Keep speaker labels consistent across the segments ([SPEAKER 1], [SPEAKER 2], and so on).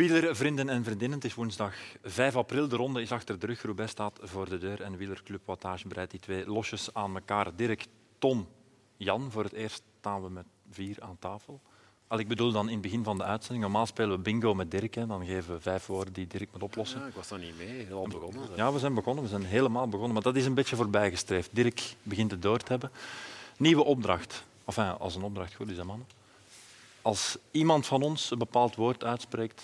[SPEAKER 1] Wielervrienden en vriendinnen, het is woensdag 5 april. De ronde is achter de rug. Roubaix staat voor de deur en Wielerclub Wattage breidt die twee losjes aan elkaar. Dirk, Tom, Jan. Voor het eerst staan we met vier aan tafel. Al, ik bedoel dan in het begin van de uitzending. Normaal spelen we bingo met Dirk. Hè. Dan geven we vijf woorden die Dirk moet oplossen.
[SPEAKER 2] Ja, ik was daar niet mee. Al begonnen. zo.
[SPEAKER 1] Ja, we zijn begonnen. We zijn helemaal begonnen. Maar dat is een beetje voorbijgestreefd. Dirk begint het door te hebben. Nieuwe opdracht. Enfin, als een opdracht goed is, hè, mannen. Als iemand van ons een bepaald woord uitspreekt,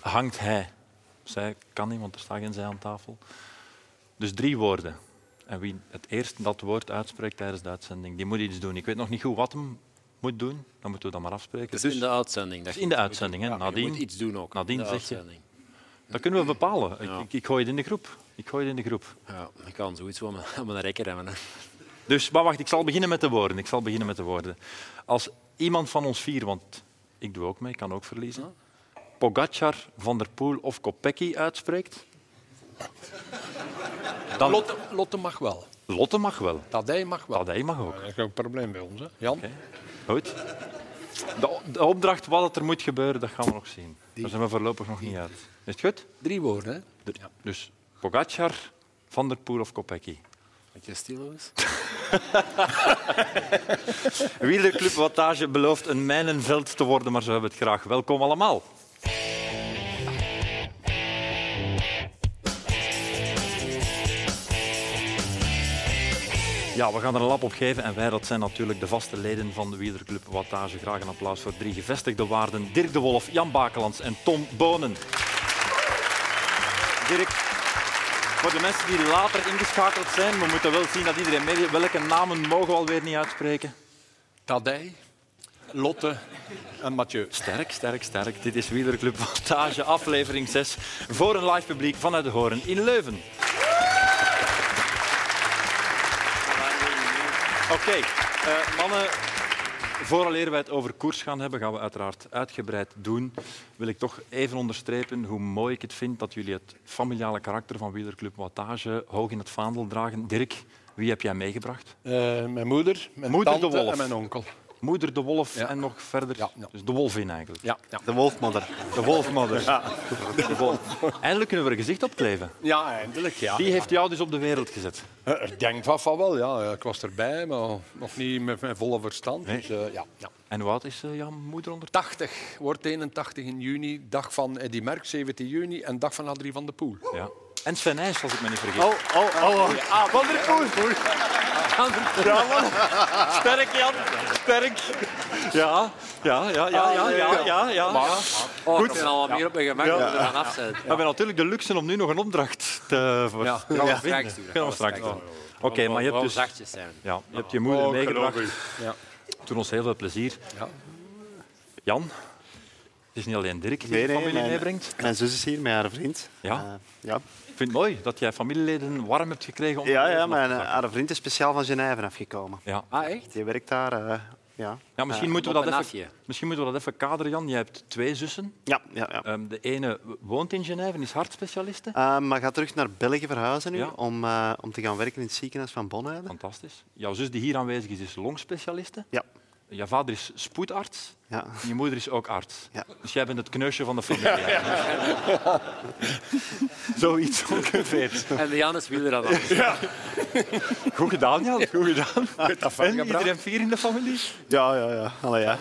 [SPEAKER 1] hangt hij. Zij kan niet, want er staat geen zij aan tafel. Dus drie woorden. En wie het eerst dat woord uitspreekt tijdens de uitzending, die moet iets doen. Ik weet nog niet goed wat hem moet doen. Dan moeten we dat maar afspreken.
[SPEAKER 2] Dus
[SPEAKER 1] Dus
[SPEAKER 2] in de uitzending. dat
[SPEAKER 1] Dus in de uitzending,
[SPEAKER 2] moet
[SPEAKER 1] hè.
[SPEAKER 2] je
[SPEAKER 1] Nadien-
[SPEAKER 2] moet iets doen ook.
[SPEAKER 1] nadien
[SPEAKER 2] in de
[SPEAKER 1] zeg je-
[SPEAKER 2] uitzending.
[SPEAKER 1] dat kunnen we bepalen. Ik,
[SPEAKER 2] Ja.
[SPEAKER 1] ik, ik gooi het in de groep. Ik gooi het in de groep.
[SPEAKER 2] Ja, ik kan zoiets wel met een rekker hebben. hè.
[SPEAKER 1] Dus, maar wacht, ik zal beginnen met de woorden. Ik zal beginnen met de woorden. Als iemand van ons vier, want ik doe ook mee, ik kan ook verliezen, Pogacar, Van der Poel of Kopecky uitspreekt, dan
[SPEAKER 3] Lotte, Lotte mag wel.
[SPEAKER 1] Lotte mag wel.
[SPEAKER 3] Tadij mag wel.
[SPEAKER 1] Tadej mag ook.
[SPEAKER 3] Dat is geen probleem bij ons. Hè. Jan?
[SPEAKER 1] Oké. Goed. De, de opdracht wat het er moet gebeuren, dat gaan we nog zien. Daar zijn we voorlopig nog niet uit. Is het goed?
[SPEAKER 3] Drie woorden. Hè.
[SPEAKER 1] De- Dus Pogacar, Van der Poel of Kopecky.
[SPEAKER 2] Stil is.
[SPEAKER 1] Wielerclub Wattage belooft een mijnenveld te worden, maar zo hebben het graag. Welkom allemaal. Ja, we gaan er een lap op geven en wij, dat zijn natuurlijk de vaste leden van de Wielerclub Wattage. Graag een applaus voor drie gevestigde waarden. Dirk de Wolf, Jan Bakelands en Tom Bonen. Dirk, voor de mensen die later ingeschakeld zijn, we moeten wel zien dat iedereen mee... Welke namen mogen we alweer niet uitspreken?
[SPEAKER 3] Tadij, Lotte en Mathieu.
[SPEAKER 1] Sterk, sterk, sterk. Dit is Wielerclub Wattage, aflevering 6, voor een live publiek vanuit de Horen in Leuven. Oké, eh, mannen, vooraleer wij het over koers gaan hebben, gaan we uiteraard uitgebreid doen. Wil ik toch even onderstrepen hoe mooi ik het vind dat jullie het familiale karakter van Wielerclub Wattage hoog in het vaandel dragen. Dirk, wie heb jij meegebracht?
[SPEAKER 3] Eh, mijn moeder, mijn
[SPEAKER 1] Moeder de
[SPEAKER 3] tante
[SPEAKER 1] Wolf.
[SPEAKER 3] en mijn onkel.
[SPEAKER 1] Moeder de Wolf
[SPEAKER 3] Ja.
[SPEAKER 1] en nog verder,
[SPEAKER 3] Ja, ja.
[SPEAKER 1] dus de Wolvin eigenlijk.
[SPEAKER 3] Ja, ja.
[SPEAKER 4] De wolfmodder.
[SPEAKER 1] De wolfmodder. De wolf. Eindelijk kunnen we er een gezicht op kleven.
[SPEAKER 3] ja eindelijk. Ja.
[SPEAKER 1] Die heeft jou dus op de wereld gezet.
[SPEAKER 3] Eh, Ik denk van, van wel, ja. Ik was erbij, maar nog niet met mijn volle verstand.
[SPEAKER 1] Nee.
[SPEAKER 3] Dus, eh, ja, ja.
[SPEAKER 1] En oud is eh, jouw moeder onder?
[SPEAKER 3] 80, wordt 81 in juni. Dag van Eddy Merckx, 17 juni. En dag van Adrie van de Poel.
[SPEAKER 1] Ja. En Sven Nys, als ik me niet vergis.
[SPEAKER 4] Oh, oh, oh. oh.
[SPEAKER 1] Ah, Van der Poel. Ja, man. Sterk, Jan. Sterk. Ja, ja, ja, ja, ja, ja, ja, ja.
[SPEAKER 2] Oh, Goed. Ik ben al wat meer op mijn gemak dat we er gaan af zijn.
[SPEAKER 1] We hebben natuurlijk de luxe om nu nog een opdracht te voor
[SPEAKER 2] Ja, gaan we straks doen.
[SPEAKER 1] Gaan we straks doen. Oké, maar je hebt dus
[SPEAKER 2] zachtjes zijn.
[SPEAKER 1] ja, je, hebt je moeder
[SPEAKER 3] Oh,
[SPEAKER 1] meegebracht.
[SPEAKER 3] ik. Ja.
[SPEAKER 1] Doet ons heel veel plezier.
[SPEAKER 3] Ja.
[SPEAKER 1] Jan, het is niet alleen Dirk die
[SPEAKER 4] Nee,
[SPEAKER 1] de
[SPEAKER 4] nee,
[SPEAKER 1] familie
[SPEAKER 4] mijn-
[SPEAKER 1] meebrengt.
[SPEAKER 4] Mijn zus is hier met haar vriend.
[SPEAKER 1] Ja?
[SPEAKER 4] Eh, ja.
[SPEAKER 1] Ik vind het mooi dat jij familieleden warm hebt gekregen. Om
[SPEAKER 4] ja, ja mijn, eh, haar vriend is speciaal van Genève afgekomen.
[SPEAKER 1] ja.
[SPEAKER 2] Ah, echt?
[SPEAKER 4] Die werkt daar. eh, ja.
[SPEAKER 1] Ja, misschien,
[SPEAKER 4] Eh,
[SPEAKER 1] moeten we dat even, misschien moeten we dat even kaderen, Jan. Je hebt twee zussen.
[SPEAKER 4] ja, ja, ja.
[SPEAKER 1] Ehm, de ene woont in Genève en is hartspecialiste.
[SPEAKER 4] Eh, maar gaat terug naar België verhuizen nu
[SPEAKER 1] Ja.
[SPEAKER 4] om, eh, om te gaan werken in het ziekenhuis van Bonheide.
[SPEAKER 1] Fantastisch. Jouw zus die hier aanwezig is, is longspecialiste.
[SPEAKER 4] Ja.
[SPEAKER 1] Jouw vader is spoedarts.
[SPEAKER 4] Ja.
[SPEAKER 1] En je moeder is ook arts.
[SPEAKER 4] Ja.
[SPEAKER 1] Dus jij bent het kneusje van de familie. Zoiets ongeveer.
[SPEAKER 2] En de Janus wil er dan
[SPEAKER 1] Goed gedaan, Jan. Goed gedaan.
[SPEAKER 3] dat
[SPEAKER 1] En iedereen vier in de familie?
[SPEAKER 4] Ja, ja, ja. Allee, ja.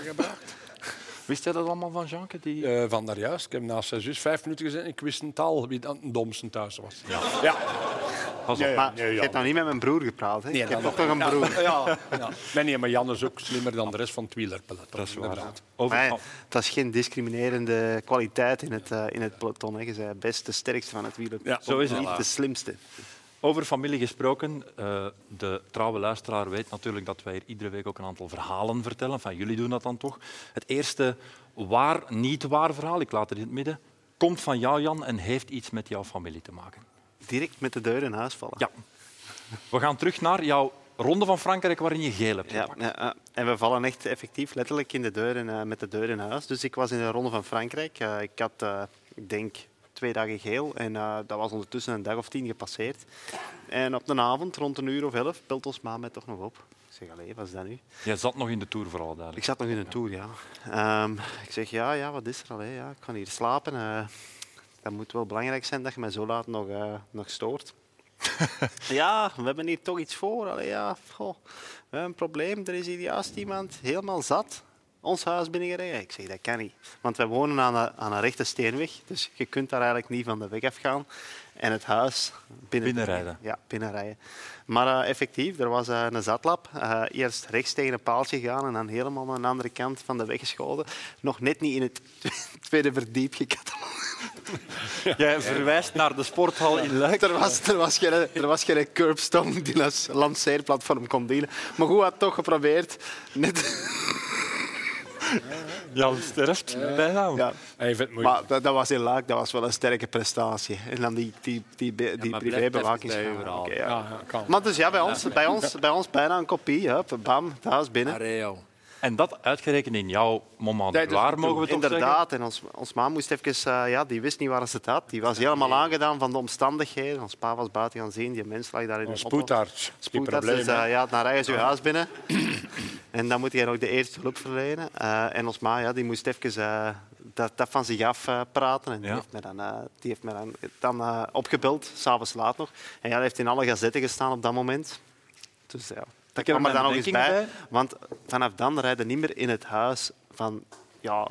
[SPEAKER 1] Wist jij dat allemaal van Jeanke? Die...
[SPEAKER 3] Eh, van daar juist. Ik heb naast zijn zus vijf minuten gezeten. Ik wist een taal wie dan het domste thuis was. Ja.
[SPEAKER 1] Pas op.
[SPEAKER 4] Maar je hebt nog niet met mijn broer gepraat. Hè?
[SPEAKER 3] Nee,
[SPEAKER 4] ik heb toch nog een broer.
[SPEAKER 3] Ja, ja. Nee, nee, maar Jan is ook slimmer dan de rest van het wielerpeloton. Dat is waar.
[SPEAKER 1] Over...
[SPEAKER 4] Maar dat is geen discriminerende kwaliteit in het, eh, in het peloton. Hè. Je bent best de sterkste van het wielerpeloton.
[SPEAKER 3] Ja,
[SPEAKER 1] Zo is het.
[SPEAKER 4] Niet de slimste.
[SPEAKER 1] Over familie gesproken, eh, de trouwe luisteraar weet natuurlijk dat wij hier iedere week ook een aantal verhalen vertellen. Van jullie doen dat dan toch. Het eerste waar, niet waar verhaal, ik laat het in het midden, komt van jou, Jan, en heeft iets met jouw familie te maken.
[SPEAKER 4] Direct met de deur in huis vallen.
[SPEAKER 1] Ja. We gaan terug naar jouw ronde van Frankrijk waarin je geel hebt
[SPEAKER 4] Ja,
[SPEAKER 1] gepakt.
[SPEAKER 4] ja, ja. en we vallen echt effectief letterlijk in de deur en, eh, met de deur in huis. Dus ik was in de Ronde van Frankrijk. Eh, ik had, eh, ik denk, twee dagen geel en dat was ondertussen een dag of tien gepasseerd. En op de avond, rond een uur of elf, belt ons ma mij toch nog op. zeg, allee, wat is dat nu?
[SPEAKER 1] Jij zat nog in de Tour, vooral
[SPEAKER 4] Ik
[SPEAKER 1] duidelijk.
[SPEAKER 4] zat nog in een tour, ja. Ehm, ik zeg, ja, ja, wat is er al? hè? Ja, ik kan hier slapen. Dat moet wel belangrijk zijn dat je mij zo laat nog, eh, nog stoort. ja, we hebben hier toch iets voor. Allee, ja, goh, we hebben een probleem. Er is hier juist iemand helemaal zat ons huis binnengereden. Ik zeg, dat kan niet. Want wij wonen aan een, aan een rechte steenweg. Dus je kunt daar eigenlijk niet van de weg afgaan. En het huis binnen
[SPEAKER 1] Binnenrijden.
[SPEAKER 4] Ja, binnenrijden. Maar eh, effectief, er was eh, een zatlap. Eh, eerst rechts tegen een paaltje gegaan en dan helemaal aan de andere kant van de weg geschoten. Nog net niet in het tweede verdiep gekatalogeerd.
[SPEAKER 1] Jij verwijst naar de sporthal in Luik.
[SPEAKER 4] Er was, er was geen, er was geen curbstone die als lanceerplatform kon dienen. Maar goed, had toch geprobeerd. Net,
[SPEAKER 1] Jan sterft bijna.
[SPEAKER 4] ja.
[SPEAKER 3] Hij vindt het moeilijk.
[SPEAKER 4] Maar dat, dat was in Luik, dat was wel een sterke prestatie. En dan die, die, die, die, die
[SPEAKER 2] maar
[SPEAKER 4] privébewaking. Oké, ja.
[SPEAKER 3] Ja, ja, kan.
[SPEAKER 4] Maar dus ja, bij ons, bij ons, bij ons bijna een kopie. Hup, bam, het huis binnen.
[SPEAKER 2] Areo.
[SPEAKER 1] En dat uitgerekend in jouw moment waar,
[SPEAKER 3] Tour.
[SPEAKER 1] mogen we zeggen?
[SPEAKER 4] Inderdaad, en ons, ons ma moest even, eh, ja, die wist niet waar ze het had. Die was helemaal aangedaan van de omstandigheden. Ons pa was buiten gaan zien, die mens lag daar in
[SPEAKER 3] Een
[SPEAKER 4] de auto.
[SPEAKER 3] spoedarts.
[SPEAKER 4] Spoedarts, dus,
[SPEAKER 3] hè.
[SPEAKER 4] eh, ja, ze je huis binnen. en dan moet je nog de eerste hulp verlenen. Eh, en ons ma ja, die moest even eh, dat, dat van zich af eh, praten. En die
[SPEAKER 1] Ja.
[SPEAKER 4] heeft me dan, die heeft me dan, dan opgebeld, s'avonds laat nog. En ja, dat heeft in alle gazetten gestaan op dat moment. Dus ja, dat kwam er dan nog eens bij.
[SPEAKER 1] bedenkingen
[SPEAKER 4] Want vanaf dan rijden niet meer in het huis van ja,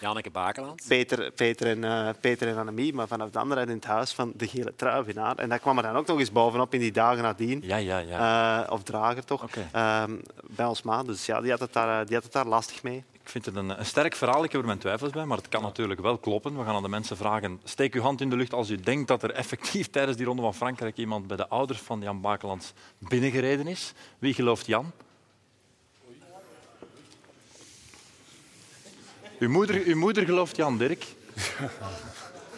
[SPEAKER 2] Janneke Bakeland.
[SPEAKER 4] Peter, Peter, en, eh, Peter en Annemie, maar vanaf dan rijden in het huis van de gele truivenaar. En dat kwam er dan ook nog eens bovenop in die dagen nadien.
[SPEAKER 1] Ja, ja, ja.
[SPEAKER 4] Eh, of drager toch,
[SPEAKER 1] Oké.
[SPEAKER 4] Ehm, bij ons ma. Dus ja, die had, het daar, eh, die had het daar lastig mee.
[SPEAKER 1] Ik vind het een, een sterk verhaal. Ik heb er mijn twijfels bij, maar het kan natuurlijk wel kloppen. We gaan aan de mensen vragen. Steek uw hand in de lucht als u denkt dat er effectief tijdens die ronde van Frankrijk iemand bij de ouders van Jan Bakelands binnengereden is. Wie gelooft Jan? Uw moeder, uw moeder gelooft Jan, Dirk.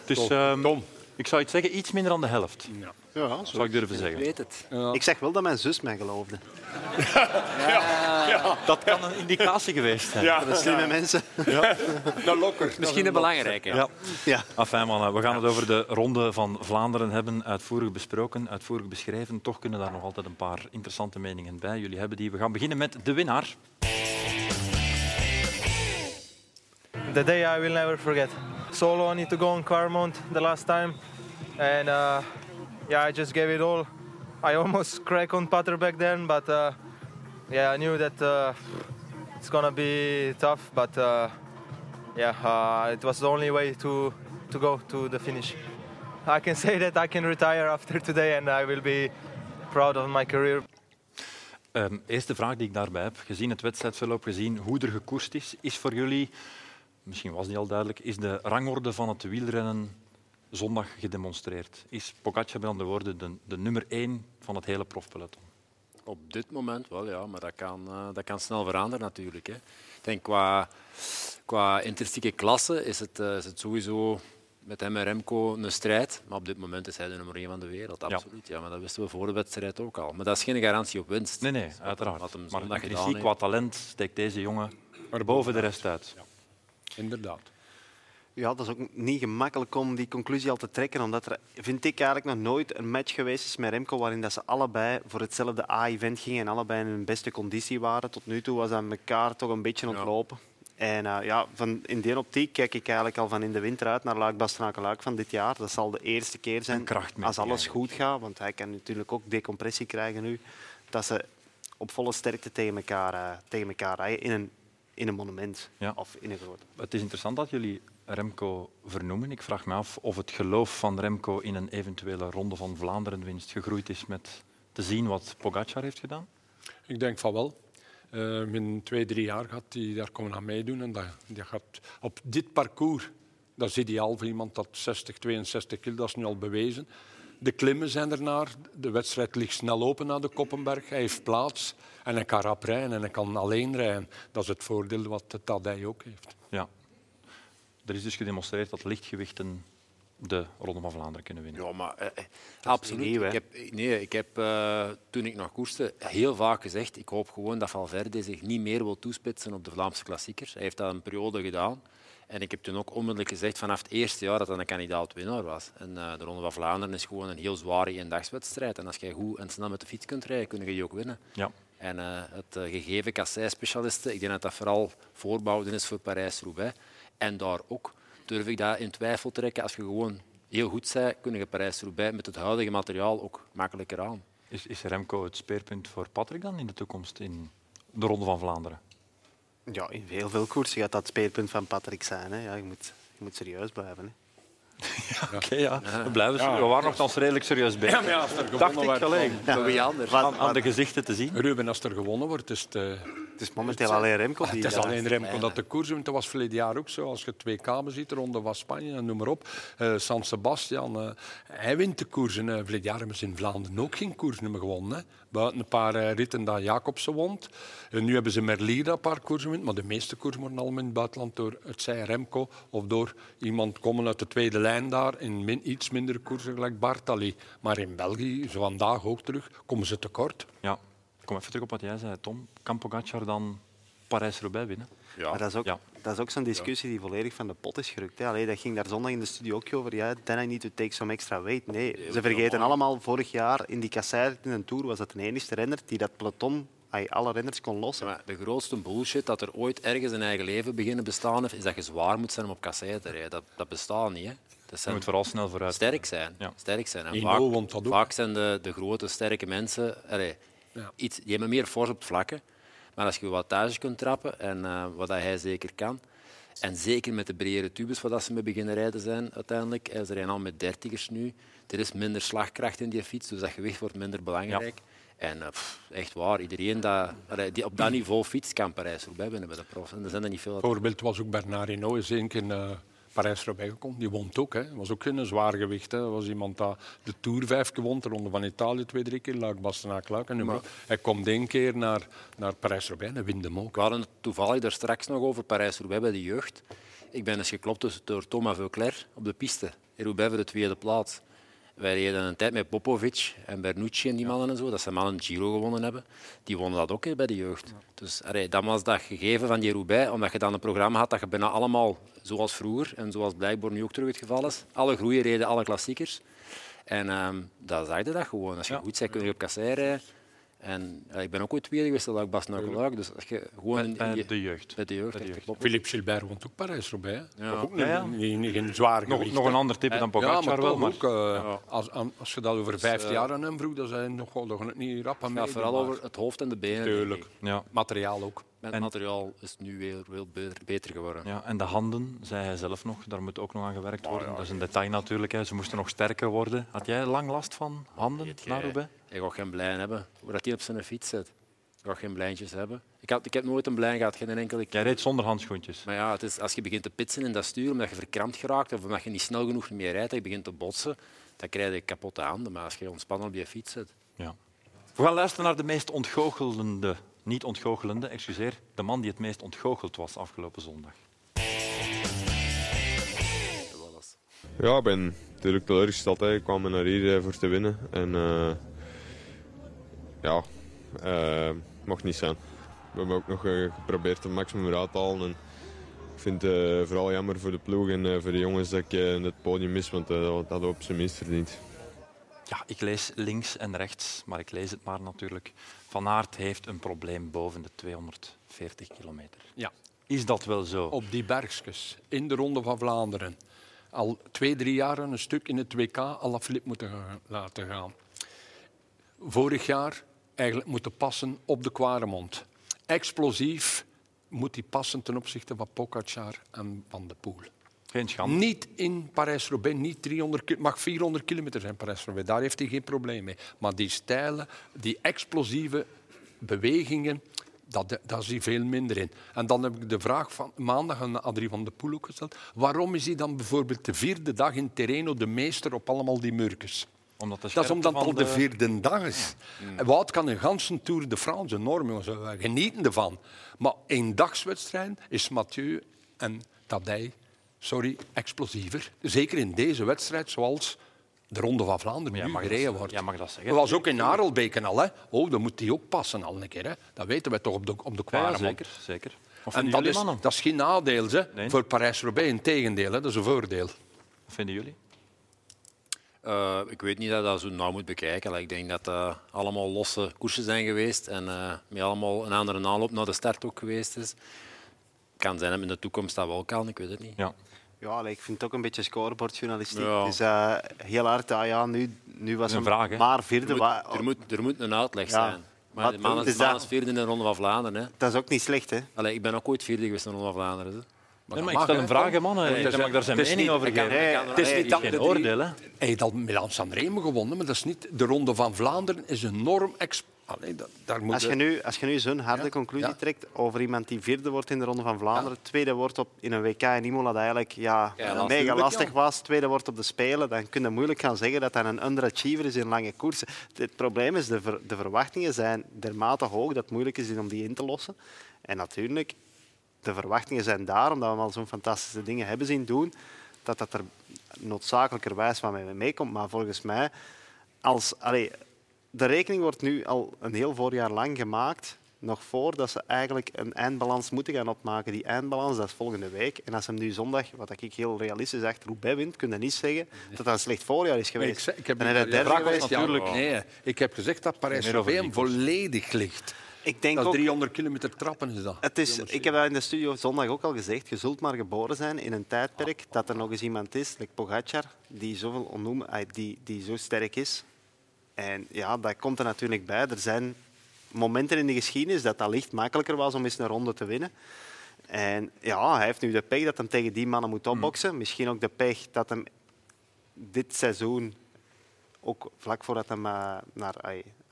[SPEAKER 1] Dus ehm,
[SPEAKER 3] Tom.
[SPEAKER 1] ik zou iets zeggen, iets minder dan de helft,
[SPEAKER 3] Ja.
[SPEAKER 4] Ja,
[SPEAKER 1] zou ik durven
[SPEAKER 2] Ik
[SPEAKER 1] zeggen.
[SPEAKER 2] weet het.
[SPEAKER 4] Ik zeg wel dat mijn zus mij geloofde.
[SPEAKER 1] Dat kan een indicatie geweest zijn.
[SPEAKER 3] Ja,
[SPEAKER 4] De slimme mensen.
[SPEAKER 3] dat lokker.
[SPEAKER 2] Misschien een belangrijke.
[SPEAKER 1] Ja.
[SPEAKER 4] Ja.
[SPEAKER 1] Enfin, mannen, we gaan het over de Ronde van Vlaanderen hebben. Uitvoerig besproken, uitvoerig beschreven. Toch kunnen daar nog altijd een paar interessante meningen bij. Jullie hebben die. We gaan beginnen met de winnaar.
[SPEAKER 5] The day I will never forget. Solo, I need to go on Claremont the last time, and uh, yeah, I just gave it all. I almost cracked on putter back then, but uh, yeah, I knew that uh, it's gonna be tough. But uh, yeah, uh, it was the only way to to go to the finish. I can say that I can retire after today, and I will be proud of my career.
[SPEAKER 1] Ehm, eerste vraag die ik daarbij heb, gezien het wedstrijdverloop, gezien hoe er gekoerst is, is voor jullie, misschien was die al duidelijk, is de rangorde van het wielrennen zondag gedemonstreerd? Is Pogacar met andere woorden de, de nummer één van het hele profpeloton?
[SPEAKER 2] Op dit moment wel, ja, maar dat kan, eh, dat kan snel veranderen natuurlijk. Hè. Ik denk qua, qua intrinsieke klasse is het, eh, is het sowieso met hem en Remco een strijd. Maar op dit moment is hij de nummer één van de wereld, absoluut. Ja. maar dat wisten we voor de wedstrijd ook al. Maar dat is geen garantie op winst.
[SPEAKER 1] Nee, nee, uiteraard.
[SPEAKER 2] Wat hem
[SPEAKER 1] Maar qua talent steekt deze jongen boven de rest uit.
[SPEAKER 3] Inderdaad.
[SPEAKER 4] Ja, dat is ook niet gemakkelijk om die conclusie al te trekken, omdat er, vind ik, eigenlijk nog nooit een match geweest is met Remco waarin dat ze allebei voor hetzelfde A-event gingen en allebei in hun beste conditie waren. Tot nu toe was dat elkaar toch een beetje ontlopen. En eh, ja, van, in die optiek kijk ik eigenlijk al van in de winter uit naar Luik Bastenaken Luik van dit jaar. Dat zal de eerste keer zijn als alles goed gaat, want hij kan natuurlijk ook decompressie krijgen nu, dat ze op volle sterkte tegen elkaar, eh, tegen elkaar rijden in een, in een monument
[SPEAKER 1] Ja.
[SPEAKER 4] of in een grote.
[SPEAKER 1] Het is interessant dat jullie Remco vernoemen. Ik vraag me af of het geloof van Remco in een eventuele ronde van Vlaanderen-winst gegroeid is met te zien wat Pogacar heeft gedaan.
[SPEAKER 3] Ik denk van wel. Eh, in twee, drie jaar gaat hij daar komen aan meedoen. En dat, dat gaat op dit parcours, dat is ideaal voor iemand dat 60, 62 kilo, dat is nu al bewezen. De klimmen zijn ernaar. De wedstrijd ligt snel open naar de Koppenberg. Hij heeft plaats en hij kan rap rijden en hij kan alleen rijden. Dat is het voordeel wat de Tadij ook heeft.
[SPEAKER 1] Ja. Er is dus gedemonstreerd dat lichtgewichten de Ronde van Vlaanderen kunnen winnen.
[SPEAKER 2] Ja, maar eh, eh, absoluut.
[SPEAKER 4] nieuw,
[SPEAKER 2] ik heb, nee, ik heb eh, toen ik nog koerste heel vaak gezegd, ik hoop gewoon dat Valverde zich niet meer wil toespitsen op de Vlaamse klassiekers. Hij heeft dat een periode gedaan. En ik heb toen ook onmiddellijk gezegd vanaf het eerste jaar dat hij een kandidaat-winnaar was. En eh, de Ronde van Vlaanderen is gewoon een heel zware eendagswedstrijd. En als jij goed en snel met de fiets kunt rijden, kun je die ook winnen.
[SPEAKER 1] Ja.
[SPEAKER 2] En uh, het uh, gegeven kasseisspecialisten, ik denk dat dat vooral voorbouwen is voor Parijs-Roubaix. En daar ook durf ik dat in twijfel trekken. Als je gewoon heel goed bent, kun je Parijs-Roubaix met het huidige materiaal ook makkelijker aan.
[SPEAKER 1] Is, is Remco het speerpunt voor Patrick dan in de toekomst in de Ronde van Vlaanderen?
[SPEAKER 4] Ja, in heel veel koersen gaat dat het speerpunt van Patrick zijn. Hè. Ja, je, moet, je moet serieus blijven. Hè.
[SPEAKER 1] Ja, oké, ja. We, blijven, ja. we waren nog redelijk serieus bij.
[SPEAKER 3] Ja, maar als er
[SPEAKER 1] Dacht ik alleen.
[SPEAKER 2] Ja. Anders?
[SPEAKER 1] Aan, aan, de gezichten te zien.
[SPEAKER 3] Ruben, als er gewonnen wordt, is het... Uh,
[SPEAKER 4] het is momenteel het, alleen Remco.
[SPEAKER 3] Die het is alleen Remco dat de koers wint. Dat was verleden jaar ook zo. Als je twee kamen ziet, de Ronde van Spanje, noem maar op. Uh, San Sebastian, uh, hij wint de koersen. Uh, verleden jaar hebben ze in Vlaanderen ook geen koers meer gewonnen. Hè. Buiten een paar ritten dat Jacobsen won. En nu hebben ze Merlier een paar koersen wint. Maar de meeste koersen worden allemaal in het buitenland door het zij Remco of door iemand komen uit de tweede lijn daar in min, iets mindere koersen, gelijk Bartali. Maar in België, zo vandaag ook terug, komen ze tekort.
[SPEAKER 1] Ja, kom even terug op wat jij zei, Tom. Kan Pogacar dan Parijs-Roubaix winnen?
[SPEAKER 4] Ja. Maar dat is ook, ja. Dat is ook zo'n discussie die volledig van de pot is gerukt. Hè. Allee, dat ging daar zondag in de studio ook over. Ja, then I need to take some extra weight. Nee, ze vergeten allemaal, vorig jaar in die kasseir in een Tour was dat de enige renner die dat peloton alle renners kon lossen.
[SPEAKER 2] Ja, de grootste bullshit dat er ooit ergens een eigen leven beginnen bestaan heeft, is dat je zwaar moet zijn om op kassei te rijden. Dat, dat bestaat niet. Hè.
[SPEAKER 1] Dat je moet vooral snel vooruit.
[SPEAKER 2] Sterk zijn. Ja. Sterk zijn. En vaak, vaak, zijn de, de grote, sterke mensen... Allee, ja. iets, die hebben meer force op het vlakke. Maar als je wat thuis kunt trappen, en uh, wat hij zeker kan... En zeker met de bredere tubes wat ze mee beginnen rijden zijn uiteindelijk. Ze rijden al met dertigers nu. Er is minder slagkracht in die fiets, dus dat gewicht wordt minder belangrijk. Ja. En uh, pff, echt waar, iedereen dat, die op dat niveau fiets kan Parijs-Roubaix winnen bij de profs. En er zijn er niet veel.
[SPEAKER 3] Bijvoorbeeld was ook Bernard Hinault eens een keer uh, Parijs-Roubaix gekomen. Die won ook. Hè. was ook een zwaar gewicht. Hè. was iemand dat de Tour vijf keer won, de Ronde van Italië twee, drie keer, Luik, Bastenaak, Luik. En maar, hij komt één keer naar, naar Parijs-Roubaix en wint hem ook.
[SPEAKER 2] We hadden het toevallig daar straks nog over Parijs-Roubaix bij de jeugd. Ik ben eens geklopt dus door Thomas Veuclair op de piste. In Roubaix voor de tweede plaats. Wij reden een tijd met Popovic en Bernucci en die mannen en zo. Dat zijn mannen Giro gewonnen hebben. Die wonnen dat ook bij de jeugd. Dus allee, dat was dat gegeven van die Roubaix, omdat je dan een programma had dat je bijna allemaal, zoals vroeger en zoals blijkbaar nu ook terug het geval is, alle groeien reden, alle klassiekers. En um, dat zag je dat gewoon. Als je goed bent, kun je op kassei rijden. En ja, ik ben ook ooit tweede geweest, dat ik Bas Nakelaak. Dus als je gewoon
[SPEAKER 1] bij, bij de jeugd.
[SPEAKER 2] Bij de jeugd. Bij de
[SPEAKER 3] jeugd. Philippe Gilbert woont ook Parijs-Roubaix. Ja. Ook ja, ja. Niet, geen zwaar
[SPEAKER 1] nog, nog een ander type dan Pogacar
[SPEAKER 3] ja, maar
[SPEAKER 1] wel. Maar...
[SPEAKER 3] Ook, uh, als, als je dat over vijftig jaar aan hem vroeg, dan zijn nog, nog niet rap aan
[SPEAKER 2] ja, Vooral over het hoofd en de benen.
[SPEAKER 3] Tuurlijk. Ja. Materiaal ook.
[SPEAKER 2] Met materiaal is nu weer veel beter geworden.
[SPEAKER 1] Ja, en de handen, zei hij zelf nog, daar moet ook nog aan gewerkt worden. dat is een detail natuurlijk. Hè. Ze moesten nog sterker worden. Had jij lang last van handen na Roubaix?
[SPEAKER 2] Ik ga geen blijn hebben. Hoe dat hij op zijn fiets zit. Ik ga geen blijntjes hebben. Ik, had, ik heb nooit een blijn gehad, geen enkele
[SPEAKER 1] Jij reed zonder handschoentjes.
[SPEAKER 2] Maar ja, het is, als je begint te pitsen in dat stuur, omdat je verkrampt geraakt of omdat je niet snel genoeg meer rijdt, en je begint te botsen, dan krijg je kapotte handen. Maar als je ontspannen op je fiets zit...
[SPEAKER 1] Ja. We gaan luisteren naar de meest ontgoochelende, niet ontgoochelende, excuseer, de man die het meest ontgoocheld was afgelopen zondag.
[SPEAKER 6] Ja, ik ben natuurlijk teleurgesteld. Hè. Ik kwam naar hier voor te winnen. En uh, ja, uh, mocht niet zijn. We hebben ook nog uh, geprobeerd het maximum eruit te halen. En ik vind het vooral jammer voor de ploeg en voor de jongens dat ik het podium mis, want dat we op zijn minst verdiend.
[SPEAKER 1] Ja, ik lees links en rechts, maar ik lees het maar natuurlijk. Van Aert heeft een probleem boven de 240 kilometer.
[SPEAKER 3] Ja.
[SPEAKER 1] Is dat wel zo?
[SPEAKER 3] Op die bergjes, in de Ronde van Vlaanderen. Al twee, drie jaar een stuk in het WK alle flip moeten laten gaan. Vorig jaar eigenlijk moeten passen op de Quaremont. Explosief moet die passen ten opzichte van Pogacar en Van de Poel.
[SPEAKER 1] Geen schande.
[SPEAKER 3] Niet in Parijs-Roubaix, niet 300, mag 400 kilometer zijn Parijs-Roubaix. Daar heeft hij geen probleem mee. Maar die stijlen, die explosieve bewegingen, dat, daar is hij veel minder in. En dan heb ik de vraag van maandag aan Adrie van de Poel ook gesteld. Waarom is hij dan bijvoorbeeld de vierde dag in Terreno de meester op allemaal die murkes?
[SPEAKER 1] Omdat
[SPEAKER 3] dat is omdat het al de vierde dag is. Mm. Wout kan een ganse Tour de France enorm jongens, we genieten ervan. Maar een dagswedstrijd is Mathieu en Tadej, sorry, explosiever. Zeker in deze wedstrijd, zoals de Ronde van Vlaanderen ja, nu gereden wordt.
[SPEAKER 1] Ja, mag dat zeggen.
[SPEAKER 3] Dat was ook in Harelbeken al. Hè. Oh, dan moet die ook passen al een keer. Hè. Dat weten we toch op de, op de
[SPEAKER 1] Ja, zeker, zeker.
[SPEAKER 3] en dat is, dat is geen nadeel hè, nee. voor Parijs-Roubaix. Integendeel, hè. dat is een voordeel.
[SPEAKER 1] Wat vinden jullie?
[SPEAKER 2] Uh, ik weet niet dat je dat zo nauw moet bekijken. Ik denk dat dat allemaal losse koersen zijn geweest en uh, met allemaal een andere aanloop naar de start ook geweest is. kan zijn dat in de toekomst dat wel kan, ik weet het niet.
[SPEAKER 4] Ja. Ja, ik vind het ook een beetje scorebordjournalistiek. Ja. Uh, heel hard, ah, ja, nu, nu was
[SPEAKER 1] een vraag,
[SPEAKER 4] maar vierde.
[SPEAKER 2] Er moet, er, moet, er moet een uitleg ja. zijn. Maar de man is, is vierde in de Ronde van Vlaanderen. Hè.
[SPEAKER 4] Dat is ook niet slecht. Hè?
[SPEAKER 2] Allee, ik ben ook ooit vierde geweest in de Ronde van Vlaanderen. Hè.
[SPEAKER 1] Maar, nee, maar ik stel een vraag, man. Nee, mag daar zijn mening over geven.
[SPEAKER 3] Het is niet dat geen oordeel. Hè. Hij heeft al Milan Sanremo gewonnen, maar dat is niet... De Ronde van Vlaanderen is enorm... Allee, dat, daar moet
[SPEAKER 4] als, je nu, als je nu zo'n harde conclusie ja. trekt over iemand die vierde wordt in de Ronde van Vlaanderen, ja. tweede wordt op, in een WK in Imola dat eigenlijk ja, mega lastig was, tweede wordt op de Spelen, dan kun je moeilijk gaan zeggen dat hij een underachiever is in lange koersen. Het probleem is, de, ver, de verwachtingen zijn dermate hoog dat het moeilijk is om die in te lossen. En natuurlijk, de verwachtingen zijn daar, omdat we al zo'n fantastische dingen hebben zien doen, dat dat er noodzakelijkerwijs van mee meekomt. Maar volgens mij, als, allee, de rekening wordt nu al een heel voorjaar lang gemaakt, nog voordat ze eigenlijk een eindbalans moeten gaan opmaken. Die eindbalans, dat is volgende week. En als hem nu zondag, wat ik heel realistisch achter Roubaix wint, kun je niet zeggen dat dat een slecht voorjaar is geweest.
[SPEAKER 3] Ik, ik heb, en derde geweest, natuurlijk. Nee, ik heb gezegd dat Parijs-Roubaix volledig ligt. Ik denk dat 300 kilometer trappen is dat.
[SPEAKER 4] Het is, ik heb dat in de studio zondag ook al gezegd. Je zult maar geboren zijn in een tijdperk dat er nog eens iemand is, like Pogacar, die, zoveel onnoem, die, die zo sterk is. En ja, dat komt er natuurlijk bij. Er zijn momenten in de geschiedenis dat dat licht makkelijker was om eens een ronde te winnen. En ja, hij heeft nu de pech dat hij tegen die mannen moet opboksen. Hmm. Misschien ook de pech dat hem dit seizoen, ook vlak voordat hij uh, naar,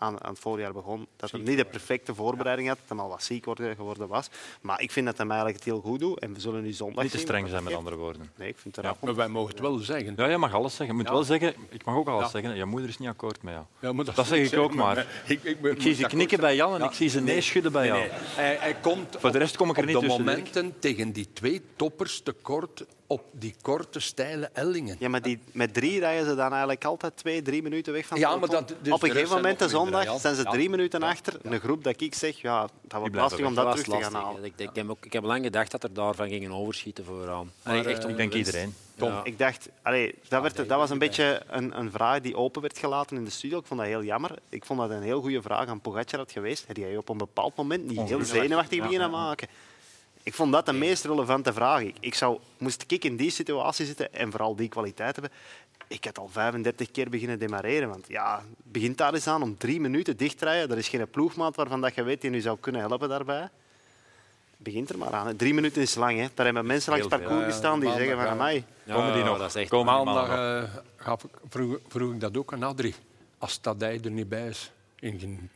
[SPEAKER 4] aan, aan het voorjaar begon, dat hij niet de perfecte voorbereiding had, dat hij al wat ziek geworden was. Maar ik vind dat hij eigenlijk het heel goed doet en we zullen nu zondag
[SPEAKER 1] Niet te streng zijn, met andere woorden.
[SPEAKER 4] Nee, ik vind het ja,
[SPEAKER 3] Maar wij mogen het wel zeggen.
[SPEAKER 1] Ja, je mag alles zeggen. Je moet wel zeggen, ik mag ook alles zeggen, je moeder is niet akkoord met jou. Ja, dat, dat, zeg ik ook maar. Ik, ik, ik, zie ze knikken bij Jan en ik zie ze nee schudden bij jou. Nee,
[SPEAKER 3] hij, hij, komt
[SPEAKER 1] Voor de rest kom ik er niet
[SPEAKER 3] tussen. Op de momenten tegen die twee toppers tekort op die korte, steile ellingen.
[SPEAKER 4] Ja, maar die, met drie rijden ze dan eigenlijk altijd twee, drie minuten weg van ja, maar dat, dus Op een gegeven moment, de zondag, zijn ze drie minuten achter. Een groep dat ik zeg, ja, dat wordt lastig om dat terug te gaan halen.
[SPEAKER 2] Ik, ik, heb ook, ik heb lang gedacht dat er daarvan gingen overschieten vooraan. Maar,
[SPEAKER 1] echt, ik denk iedereen. Tom.
[SPEAKER 4] Ik dacht, allee, dat, werd, dat was een beetje een, een, vraag die open werd gelaten in de studio. Ik vond dat heel jammer. Ik vond dat een heel goede vraag aan Pogacar had geweest. Had hij op een bepaald moment niet heel zenuwachtig beginnen maken. Ik vond dat de meest relevante vraag. Ik zou, moest ik in die situatie zitten en vooral die kwaliteit hebben, ik had al 35 keer beginnen demareren. Want ja, begint daar eens aan om drie minuten dicht te rijden. Er is geen ploegmaat waarvan dat je weet die je zou kunnen helpen daarbij. Begint er maar aan. Drie minuten is lang. Hè. Daar hebben mensen langs het parcours gestaan die zeggen van mij.
[SPEAKER 1] Ja, komen die nog? Dat is echt
[SPEAKER 3] maandag uh, vroeg, vroeg, ik dat ook aan Adrie. Als Tadij er niet bij is. In,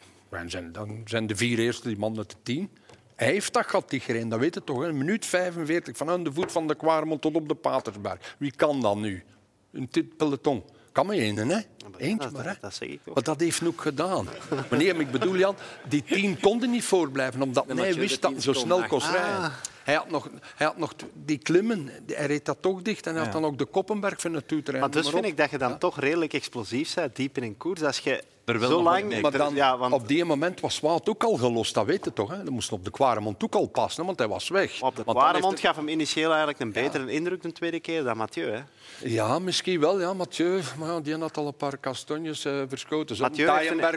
[SPEAKER 3] zijn, dan zijn de vier eerste die mannen te tien. Hij heeft dat gat gereden, dat weet je toch. Een minuut 45 van de voet van de Kwaremond tot op de Patersberg. Wie kan dat nu? Een peloton. Kan maar één, hè? Eentje maar, hè?
[SPEAKER 4] Dat, zeg ik
[SPEAKER 3] ook. Maar dat heeft ook gedaan. Meneer, ik bedoel, Jan, die tien konden niet voorblijven, omdat hij wist dat hij zo snel kon rijden. Ah. Hij had, nog, hij had nog die klimmen, hij reed dat toch dicht en hij had dan ook de Koppenberg van het toetrein.
[SPEAKER 4] Maar dus vind ik dat je dan toch redelijk explosief bent, diep in een koers. Als je zo lang...
[SPEAKER 3] Maar dan, ja, want... Op die moment was Wout ook al gelost, dat weet je toch? Hè? Dat moest op de Quaremont ook al passen, want hij was weg.
[SPEAKER 4] Op de Quaremont gaf hem initieel eigenlijk een betere indruk de tweede keer dan Mathieu. Hè?
[SPEAKER 3] Ja, misschien wel. Ja. Mathieu, maar die had al een paar kastanjes uh, verschoten. Mathieu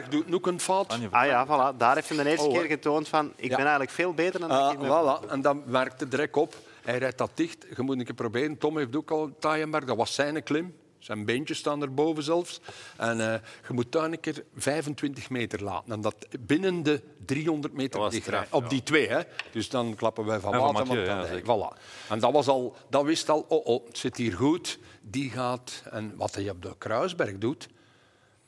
[SPEAKER 3] doet ook een fout.
[SPEAKER 4] Ah ja, voilà. daar heeft hij de eerste oh, keer getoond van ik ben eigenlijk veel beter dan uh, ik
[SPEAKER 3] voilà. En dan werkte direct op. Hij rijdt dat dicht. Je moet een keer proberen. Tom heeft ook al Taaienberg. Dat was zijn klim. Zijn beentjes staan erboven zelfs. En uh, je moet daar een keer 25 meter laten. En dat binnen de 300 meter dicht Op die twee, hè. Dus dan klappen wij van water. Mathieu, ja, voilà. En dat, was al, dat wist al, oh, oh, het zit hier goed. Die gaat... En wat hij op de Kruisberg doet...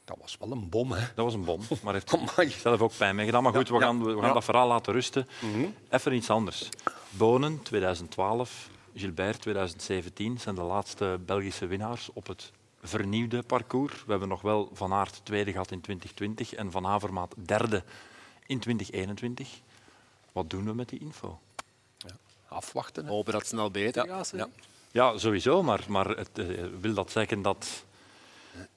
[SPEAKER 3] Dat was wel een bom, hè?
[SPEAKER 1] Dat was een bom, maar heeft zelf ook pijn mee gedaan. Maar goed, we gaan, we gaan dat verhaal laten rusten. Mhm. Even iets anders. Bonen, 2012. Gilbert 2017 zijn de laatste Belgische winnaars op het vernieuwde parcours. We hebben nog wel Van Aert tweede gehad in 2020 en Van Avermaat derde in 2021. Wat doen we met die info?
[SPEAKER 3] Ja, afwachten.
[SPEAKER 2] Hopen dat het snel beter
[SPEAKER 1] ja. gaat. Ja. ja, sowieso. Maar, maar het, uh, wil dat zeggen dat,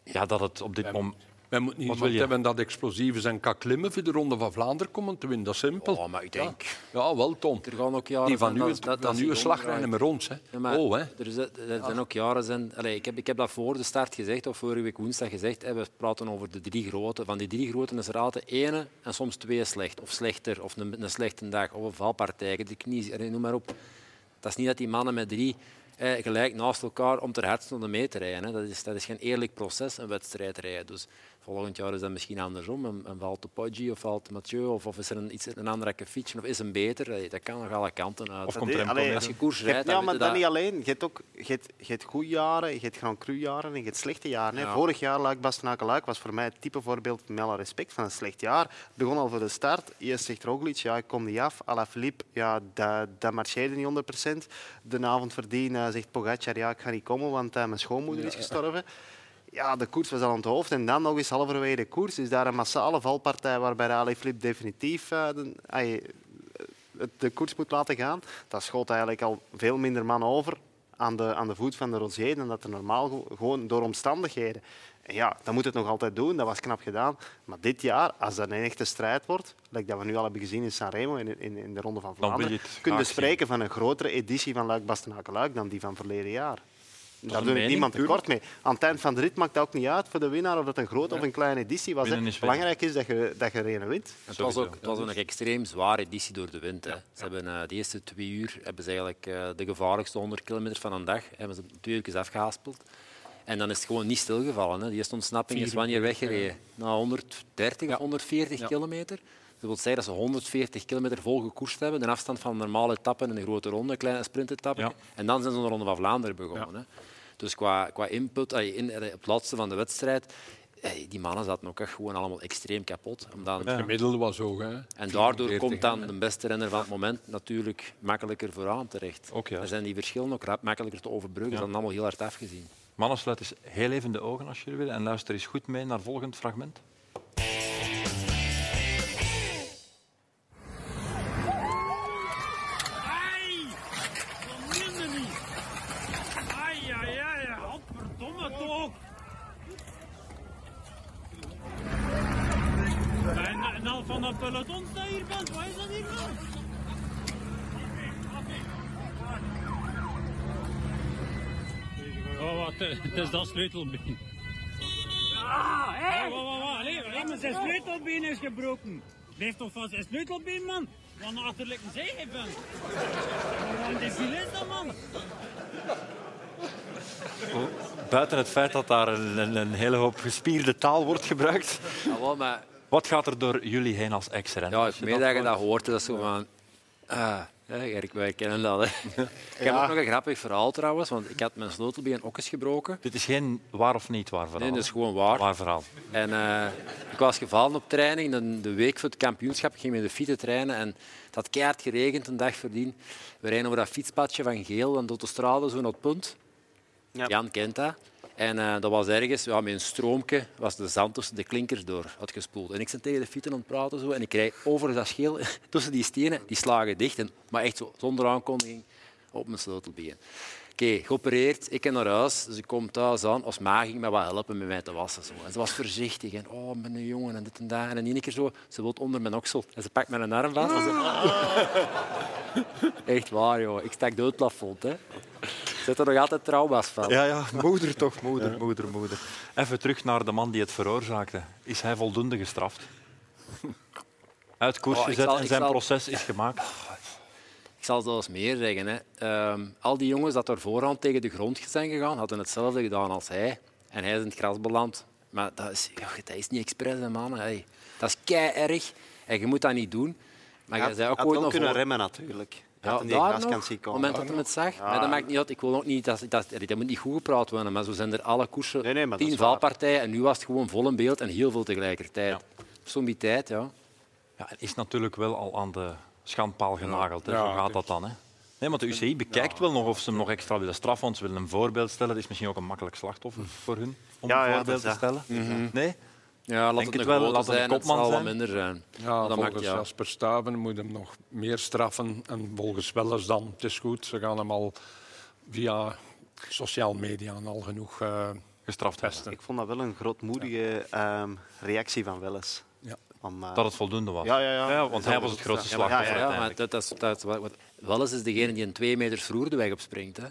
[SPEAKER 1] ja, dat het op dit moment
[SPEAKER 3] Wij moeten niet
[SPEAKER 1] Wat
[SPEAKER 3] iemand hebben dat explosief is en kan klimmen voor de Ronde van Vlaanderen komen te winnen. Dat is simpel.
[SPEAKER 2] Oh, maar ik denk...
[SPEAKER 3] Ja, wel, Tom.
[SPEAKER 2] Er gaan ook jaren
[SPEAKER 3] Die van
[SPEAKER 2] zijn
[SPEAKER 3] nu,
[SPEAKER 2] dat- dat-
[SPEAKER 3] met ons. Hè.
[SPEAKER 2] Ja, maar
[SPEAKER 3] oh, hè.
[SPEAKER 2] Er, er zijn ook jaren zijn. Allee, ik, heb, ik heb dat voor de start gezegd, of vorige week woensdag gezegd. Hè, we praten over de drie grote. Van die drie grote is er altijd ene en soms twee slecht. Of slechter, of een, een slechte dag, of een valpartij, de knie, noem maar op. Dat is niet dat die mannen met drie eh, gelijk naast elkaar om ter hardste mee te rijden. Hè. Dat, is, dat is geen eerlijk proces, een wedstrijd rijden. Dus volgend jaar is dat misschien andersom. En, en valt de Poggi of valt Mathieu of, of is er een, iets, een andere fietsen of is een beter. Dat kan nog alle kanten uit.
[SPEAKER 1] Of komt
[SPEAKER 4] allee,
[SPEAKER 1] mee?
[SPEAKER 2] Als je koers rijdt,
[SPEAKER 4] ja, maar dat niet alleen. Je hebt ook je hebt, goede jaren, je hebt Grand Cru jaren en je hebt slechte jaren.
[SPEAKER 2] Ja.
[SPEAKER 4] Vorig jaar, Luik Bastenaken Luik, was voor mij het type voorbeeld met alle respect van een slecht jaar. Het begon al voor de start. Eerst zegt Roglic, ja, ik kom niet af. Alaphilippe, ja, dat, dat marcheerde niet 100%. De avond verdien eh, zegt Pogacar, ja, ik ga niet komen, want eh, mijn schoonmoeder is gestorven. Ja, de koers was al aan het hoofd. En dan nog eens halverwege de koers is daar een massale valpartij waarbij Alaphilippe definitief eh, de, de koers moet laten gaan. Dat schoot eigenlijk al veel minder man over aan de, aan de voet van de Rosier dan dat er normaal gewoon door omstandigheden. En ja, dat moet het nog altijd doen. Dat was knap gedaan. Maar dit jaar, als dat een echte strijd wordt, like dat we nu al hebben gezien in Sanremo in, in, in de Ronde van Vlaanderen, kun je spreken van een grotere editie van Luik Bastenaken Luik dan die van verleden jaar. Daar
[SPEAKER 1] een
[SPEAKER 4] doe ik
[SPEAKER 1] mening,
[SPEAKER 4] niemand tekort mee. Aan het eind van de rit maakt dat ook niet uit voor de winnaar of dat een grote of een kleine editie was.
[SPEAKER 1] is.
[SPEAKER 4] Belangrijk is dat je, dat je er een wint.
[SPEAKER 2] Het was, ook, het was ook een extreem zware editie door de wind. Hè. Ze hebben eh, de eerste twee uur hebben ze eigenlijk eh, de gevaarlijkste 100 kilometer van een dag hebben ze twee uur afgehaspeld. En dan is het gewoon niet stilgevallen. Hè. De eerste ontsnapping is wanneer weggereden? Na 130 of 140 kilometer. Dat wil zeggen dat ze 140 kilometer vol gekoerst hebben. De afstand van een normale etappe en een grote ronde, een kleine sprintetappe.
[SPEAKER 1] Ja.
[SPEAKER 2] En dan zijn ze de Ronde van Vlaanderen begonnen. Hè. Dus qua, qua input, in, op het laatste van de wedstrijd, die mannen zaten ook echt gewoon allemaal extreem kapot. Omdat,
[SPEAKER 3] Het gemiddelde was hoog. Hè.
[SPEAKER 2] en daardoor
[SPEAKER 3] 44,
[SPEAKER 2] komt dan de beste renner van het moment natuurlijk makkelijker vooraan terecht.
[SPEAKER 1] Ook.
[SPEAKER 2] Dan zijn die verschillen ook rap makkelijker te overbruggen.
[SPEAKER 1] Ja.
[SPEAKER 2] Is allemaal heel hard afgezien.
[SPEAKER 1] Mannen, sluit eens heel even de ogen als jullie willen en luister eens goed mee naar het volgende fragment.
[SPEAKER 7] Wat, eh, het is dat sleutelbeen. Ah, hé! Allee, maar zijn sleutelbeen is gebroken. Blijf toch van zijn sleutelbeen, man. Van een zee bent. Wat een debiel is dat, man?
[SPEAKER 1] Buiten het feit dat daar een, een, een hele hoop gespierde taal wordt gebruikt,
[SPEAKER 2] maar
[SPEAKER 1] wat gaat er door jullie heen als ex-renner?
[SPEAKER 2] ja,
[SPEAKER 1] je
[SPEAKER 2] meen dat dat hoort. Dat is zo van... Ja, Erik, wij kennen dat. Hè. Ik heb ook nog een grappig verhaal trouwens, want ik had mijn sleutelbeen ook eens gebroken.
[SPEAKER 1] Dit is geen waar of niet waar verhaal.
[SPEAKER 2] Nee, dat is gewoon waar.
[SPEAKER 1] Waar verhaal.
[SPEAKER 2] En eh, ik was gevallen op training. De, de week voor het kampioenschap ik ging met de fietsen trainen. En het had keihard geregend een dag voordien. We rijden over dat fietspadje van Geel en de stralen zo naar het punt.
[SPEAKER 4] Ja.
[SPEAKER 2] Jan kent dat. En eh, dat was ergens, ja, met een stroomje, was de zand tussen de klinkers door had gespoeld. En ik zat tegen de fietsen aan het praten zo, en ik rijd over dat scheel tussen die stenen, die slagen dicht. En, maar echt zo, zonder aankondiging op mijn sleutelbeen. Oké, geopereerd, ik ga naar huis. Dus ik kom thuis aan. Als ma ging mij wat helpen met mij te wassen. Zo. En ze was voorzichtig. En, oh, mijn jongen, en dit en dat. En in één keer zo, ze wil onder mijn oksel. En ze pakt mijn arm vast. Ze- Echt waar, joh. Ik stak dood plafond. Hè. Zit er nog altijd trauma's van.
[SPEAKER 1] Ja, ja, moeder toch, moeder, moeder, moeder. Even terug naar de man die het veroorzaakte. Is hij voldoende gestraft? Uit koers
[SPEAKER 2] Oh,
[SPEAKER 1] gezet
[SPEAKER 2] zal-
[SPEAKER 1] en zijn
[SPEAKER 2] zal-
[SPEAKER 1] proces is gemaakt.
[SPEAKER 2] Ik zal zelfs meer zeggen. Hè. Ehm, al die jongens dat er voorhand tegen de grond zijn gegaan, hadden hetzelfde gedaan als hij. En hij is in het gras beland. Maar dat is, ja, dat is niet expres, hè, man. Hey. Dat is kei erg. En je moet dat niet doen. Maar jij zei ook
[SPEAKER 4] had
[SPEAKER 2] ooit
[SPEAKER 4] wel
[SPEAKER 2] nog
[SPEAKER 4] kunnen
[SPEAKER 2] voor-
[SPEAKER 4] remmen, natuurlijk.
[SPEAKER 2] Ja,
[SPEAKER 4] had in die
[SPEAKER 2] daar
[SPEAKER 4] graskant
[SPEAKER 2] nog,
[SPEAKER 4] zien
[SPEAKER 2] op het moment dat hij het zag. Maar dat maakt niet uit. Ik wil ook niet dat, dat, dat moet niet goed gepraat worden, maar zo zijn er alle koersen
[SPEAKER 4] Nee, nee, dat
[SPEAKER 2] tien valpartijen en nu was het gewoon vol in beeld en heel veel tegelijkertijd. Ja.
[SPEAKER 1] Ja, en is natuurlijk wel al aan de schandpaal genageld. Hè.
[SPEAKER 3] Ja,
[SPEAKER 1] Zo gaat dat dan. Hè. Nee, want de UCI bekijkt wel nog of ze hem nog extra willen straffen. Want ze willen een voorbeeld stellen. Dat is misschien ook een makkelijk slachtoffer voor hun om
[SPEAKER 4] Ja,
[SPEAKER 1] een
[SPEAKER 4] ja,
[SPEAKER 1] voorbeeld
[SPEAKER 4] dat
[SPEAKER 1] te
[SPEAKER 4] dat.
[SPEAKER 1] stellen. Nee?
[SPEAKER 2] Ja, laat
[SPEAKER 1] Denk
[SPEAKER 2] het
[SPEAKER 1] het wel, laat een kopman zijn.
[SPEAKER 2] minder zijn.
[SPEAKER 3] Ja,
[SPEAKER 2] dat
[SPEAKER 3] volgens
[SPEAKER 2] maakt, ja.
[SPEAKER 3] Jasper Staven moet hem nog meer straffen. En volgens Welles dan, het is goed, ze gaan hem al via sociale media al genoeg eh,
[SPEAKER 1] gestraft hebben.
[SPEAKER 4] Ik vond dat wel een grootmoedige ehm, reactie van Welles.
[SPEAKER 3] Ja.
[SPEAKER 4] Eh,
[SPEAKER 1] Dat het voldoende was.
[SPEAKER 4] ja, ja, ja.
[SPEAKER 1] want hij was het grootste
[SPEAKER 4] Ja,
[SPEAKER 1] slachtoffer.
[SPEAKER 2] Ja, maar
[SPEAKER 1] uiteindelijk.
[SPEAKER 2] dat, dat is, dat is wat, wat- Welles is degene die een twee meter vloer de weg opspringt. Hè.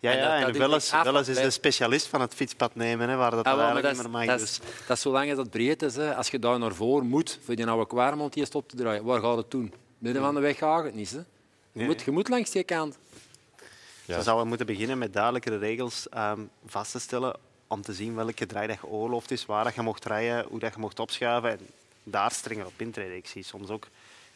[SPEAKER 4] Ja,
[SPEAKER 2] En
[SPEAKER 4] ja,
[SPEAKER 2] dat- dat
[SPEAKER 4] en Welles, Welles is de specialist van het fietspad nemen, hè, waar dat
[SPEAKER 2] Ah, wel, maar
[SPEAKER 4] eigenlijk
[SPEAKER 2] dat,
[SPEAKER 4] niet
[SPEAKER 2] is,
[SPEAKER 4] meer mag.
[SPEAKER 2] dat, is,
[SPEAKER 4] Dus.
[SPEAKER 2] dat is zolang dat breed is. Hè. Als je daar naar voren moet voor die oude kwarmond die stop te draaien, waar gaat het doen? Midden van de weg gaat het niet. Hè. Je,
[SPEAKER 4] Nee.
[SPEAKER 2] moet, je moet langs die kant.
[SPEAKER 1] Ja.
[SPEAKER 4] Ze zouden moeten beginnen met duidelijkere regels ehm, vast te stellen om te zien welke draai dat je oorlooft is, waar dat je mocht rijden, hoe dat je mocht opschuiven en daar strenger op intreden. Ik zie soms ook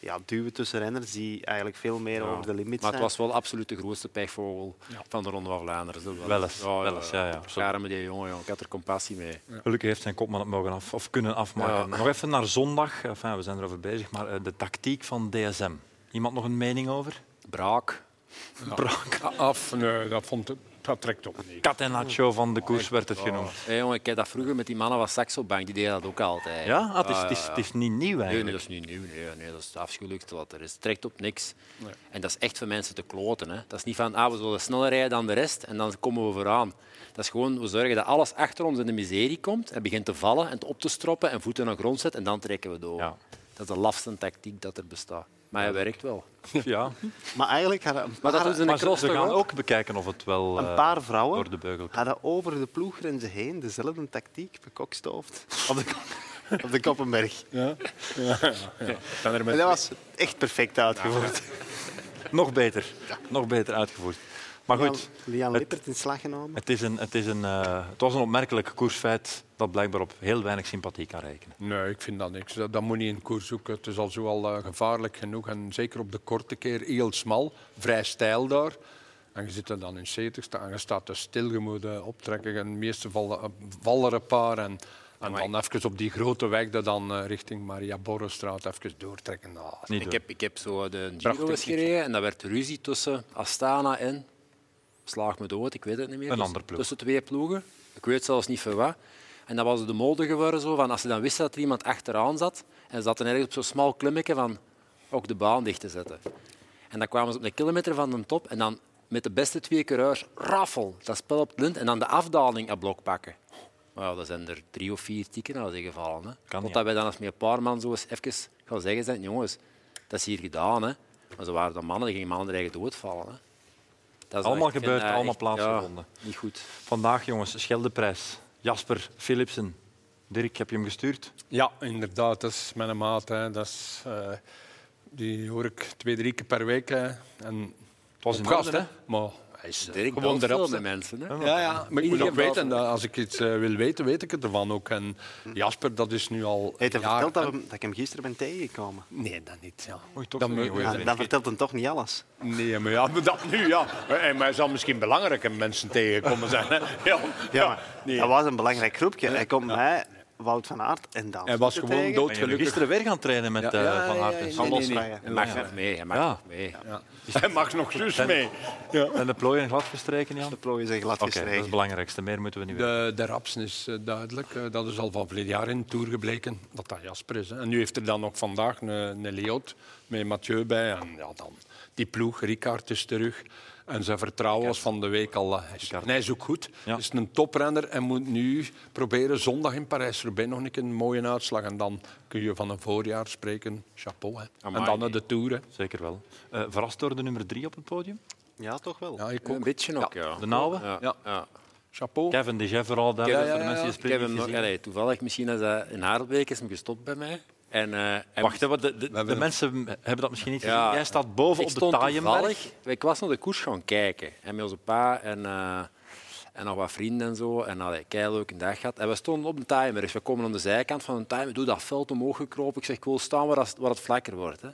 [SPEAKER 4] ja, duwen tussen renners die eigenlijk veel meer over de limiet
[SPEAKER 2] Maar het
[SPEAKER 4] zijn.
[SPEAKER 2] was wel absoluut de grootste pechvogel van de Ronde van Vlaanderen.
[SPEAKER 1] Wel eens, wel eens, ja, ja.
[SPEAKER 2] Die jongen, jongen. Ik had er compassie mee.
[SPEAKER 1] Gelukkig heeft zijn kopman het mogen af, of kunnen afmaken. Nog even naar zondag. Enfin, we zijn erover bezig, maar eh, de tactiek van DSM. Iemand nog een mening over?
[SPEAKER 2] Braak.
[SPEAKER 1] Brak.
[SPEAKER 3] Af, nee, dat, vond ik, dat trekt op. Nee.
[SPEAKER 1] Catenaccio van de koers werd het genoemd.
[SPEAKER 2] Hey, jongen, ik heb dat vroeger met die mannen van Saxobank, die deden dat ook altijd.
[SPEAKER 1] Ja, ah, het, is,
[SPEAKER 2] Ja,
[SPEAKER 1] het, is, het niet nieuw
[SPEAKER 2] Nee,
[SPEAKER 1] eigenlijk.
[SPEAKER 2] nee, dat is niet nieuw. Nee, nee, dat is het afschuwelijkste wat er is. Het trekt op niks. En dat is echt voor mensen te kloten. Hè. Dat is niet van, ah, we zullen sneller rijden dan de rest en dan komen we vooraan. Dat is gewoon, we zorgen dat alles achter ons in de miserie komt en begint te vallen en op te stroppen en voeten naar de grond zet en dan trekken we door.
[SPEAKER 1] Ja.
[SPEAKER 2] Dat is de lafste tactiek dat er bestaat. Maar hij werkt wel.
[SPEAKER 1] Ja.
[SPEAKER 4] Maar eigenlijk hadden een
[SPEAKER 2] Maar dat
[SPEAKER 4] paar,
[SPEAKER 2] doen ze in de
[SPEAKER 1] Maar ze,
[SPEAKER 2] cross
[SPEAKER 1] ze
[SPEAKER 2] toch
[SPEAKER 1] gaan
[SPEAKER 2] ook?
[SPEAKER 1] ook bekijken of het wel
[SPEAKER 4] een
[SPEAKER 1] eh,
[SPEAKER 4] paar vrouwen
[SPEAKER 1] door de beugel
[SPEAKER 4] hadden over de ploeggrenzen heen dezelfde tactiek bekokstoofd op de, op de Koppenberg.
[SPEAKER 3] Ja? Ja, ja, ja.
[SPEAKER 4] En dat was echt perfect uitgevoerd.
[SPEAKER 1] Nog beter. Nog beter uitgevoerd. Maar goed,
[SPEAKER 4] Lian, Lippert in slag genomen.
[SPEAKER 1] het, is een, het, is een, eh, het was een opmerkelijk koersfeit dat blijkbaar op heel weinig sympathie kan rekenen.
[SPEAKER 3] Nee, ik vind dat niks. Dat, dat moet niet in koers zoeken. Het is al zo al eh, gevaarlijk genoeg. En zeker op de korte keer heel smal, vrij steil daar. En je zit er dan in 70 en je staat er stil, je moet eh, optrekken. En meeste vallen, vallen een paar. En, en dan even op die grote weg dat dan richting Maria Borrestraat even doortrekken.
[SPEAKER 1] Niet
[SPEAKER 2] Ik heb, ik heb zo de Giro
[SPEAKER 3] Prachtig
[SPEAKER 2] eens gereden en dat werd ruzie tussen Astana en Slaag me dood, ik weet het niet meer.
[SPEAKER 1] Een
[SPEAKER 2] Dus
[SPEAKER 1] ander ploeg.
[SPEAKER 2] Tussen twee ploegen. Ik weet zelfs niet voor wat. En dat was de mode geworden zo, van als ze dan wisten dat er iemand achteraan zat en ze zaten ergens op zo'n smal klimmetje van ook de baan dicht te zetten. En dan kwamen ze op een kilometer van de top en dan met de beste twee coureurs, raffel, dat spel op het lint en dan de afdaling aan blok pakken. Ja, dat zijn er drie of vier tikken al zijn gevallen. Hè.
[SPEAKER 1] Kan,
[SPEAKER 2] Tot
[SPEAKER 1] ja.
[SPEAKER 2] wij dan als met een paar man zo eens even gaan zeggen zijn, jongens, dat is hier gedaan. Hè. Maar ze waren dan mannen, die gingen mannen er eigen doodvallen. Hè. Dat is
[SPEAKER 1] Allemaal
[SPEAKER 2] echt-
[SPEAKER 1] gebeurd, allemaal
[SPEAKER 2] echt-
[SPEAKER 1] plaatsgevonden.
[SPEAKER 2] Ja, niet goed.
[SPEAKER 1] Vandaag, jongens, Scheldeprijs. Jasper Philipsen. Dirk, heb je hem gestuurd?
[SPEAKER 3] Ja, inderdaad. Dat is mijn maat. Hè. Dat is, eh, die hoor ik twee, drie keer per week. Hè. En
[SPEAKER 1] Het was in
[SPEAKER 3] gast, hè. Maar hij is eh,
[SPEAKER 2] Dirk
[SPEAKER 3] gewoon erop.
[SPEAKER 2] met mensen. Hè.
[SPEAKER 3] Ja, ja, maar ik moet ook weten, als ik iets eh, wil weten, weet ik het ervan ook. En Jasper, dat is nu al
[SPEAKER 4] Heeft hij verteld dat, we- dat ik hem gisteren ben tegengekomen?
[SPEAKER 3] Nee, dat niet. Ja.
[SPEAKER 1] Oei, toch
[SPEAKER 3] ja,
[SPEAKER 1] vriend.
[SPEAKER 4] Dan vertelt hij toch niet alles.
[SPEAKER 3] Nee, maar ja, maar dat nu, ja. En, maar hij zal misschien belangrijke mensen tegenkomen zijn. Hè. Ja,
[SPEAKER 4] Ja, maar
[SPEAKER 3] nee.
[SPEAKER 4] dat was een belangrijk groepje. Hij komt mij, Wout van Aert en dan.
[SPEAKER 3] Hij was gewoon doodgelukkig.
[SPEAKER 1] gisteren weer gaan trainen met
[SPEAKER 3] Ja,
[SPEAKER 1] eh,
[SPEAKER 3] ja,
[SPEAKER 1] Van Aert
[SPEAKER 3] ja,
[SPEAKER 1] en
[SPEAKER 4] nee, nee,
[SPEAKER 2] Hij mag nog mee. Hij mag
[SPEAKER 1] Ja.
[SPEAKER 2] nog mee.
[SPEAKER 3] Ja. Hij mag nog zus mee. Ja.
[SPEAKER 1] En de plooien glad verstreken, Jan?
[SPEAKER 4] De plooien zijn glad
[SPEAKER 1] Oké, dat is
[SPEAKER 4] gestreken.
[SPEAKER 1] het belangrijkste. Meer moeten we niet weten.
[SPEAKER 3] De, de rapsen is eh, duidelijk. Eh, dat is al van verleden jaar in de Tour gebleken dat dat Jasper is. En nu heeft er dan nog vandaag een, een Leot met Mathieu bij. En ja, dan die ploeg, Ricard is terug. En zijn vertrouwen was van de week al... hij is- ook goed.
[SPEAKER 1] Ja.
[SPEAKER 3] Is een toprenner en moet nu proberen zondag in Parijs-Roubaix nog een, keer een mooie uitslag. En dan kun je van een voorjaar spreken. Chapeau. Hè. En dan naar de Tour. Hè.
[SPEAKER 1] Zeker wel. Eh, verrast door de nummer drie op het podium?
[SPEAKER 4] Ja, toch wel.
[SPEAKER 3] Ja, ik
[SPEAKER 2] Een
[SPEAKER 3] ook.
[SPEAKER 2] beetje nog, ja.
[SPEAKER 1] De nauwe?
[SPEAKER 2] Ja.
[SPEAKER 3] Chapeau.
[SPEAKER 1] Kevin de Jeff vooral daar,
[SPEAKER 3] ja,
[SPEAKER 1] de
[SPEAKER 3] ja,
[SPEAKER 1] mensen die de
[SPEAKER 2] Ik heb
[SPEAKER 1] sprint
[SPEAKER 2] hem
[SPEAKER 1] niet
[SPEAKER 2] nog, allee, toevallig misschien als hij in Harelbeek is hem gestopt bij mij. En, eh, hij
[SPEAKER 1] Wacht, wat de, de, de
[SPEAKER 3] hebben-
[SPEAKER 1] mensen hebben dat misschien niet
[SPEAKER 2] Ja.
[SPEAKER 1] gezien. Jij staat boven op de Taaienberg.
[SPEAKER 2] Ik was naar de koers gaan kijken. En met onze pa en, eh, en nog wat vrienden en zo. En hadden een leuke dag gehad. En we stonden op de Taaienberg. We komen aan de zijkant van de Taaienberg. Doe dat veld omhoog gekropen. Ik zeg, ik wil staan waar, het- waar het vlakker wordt. Hè.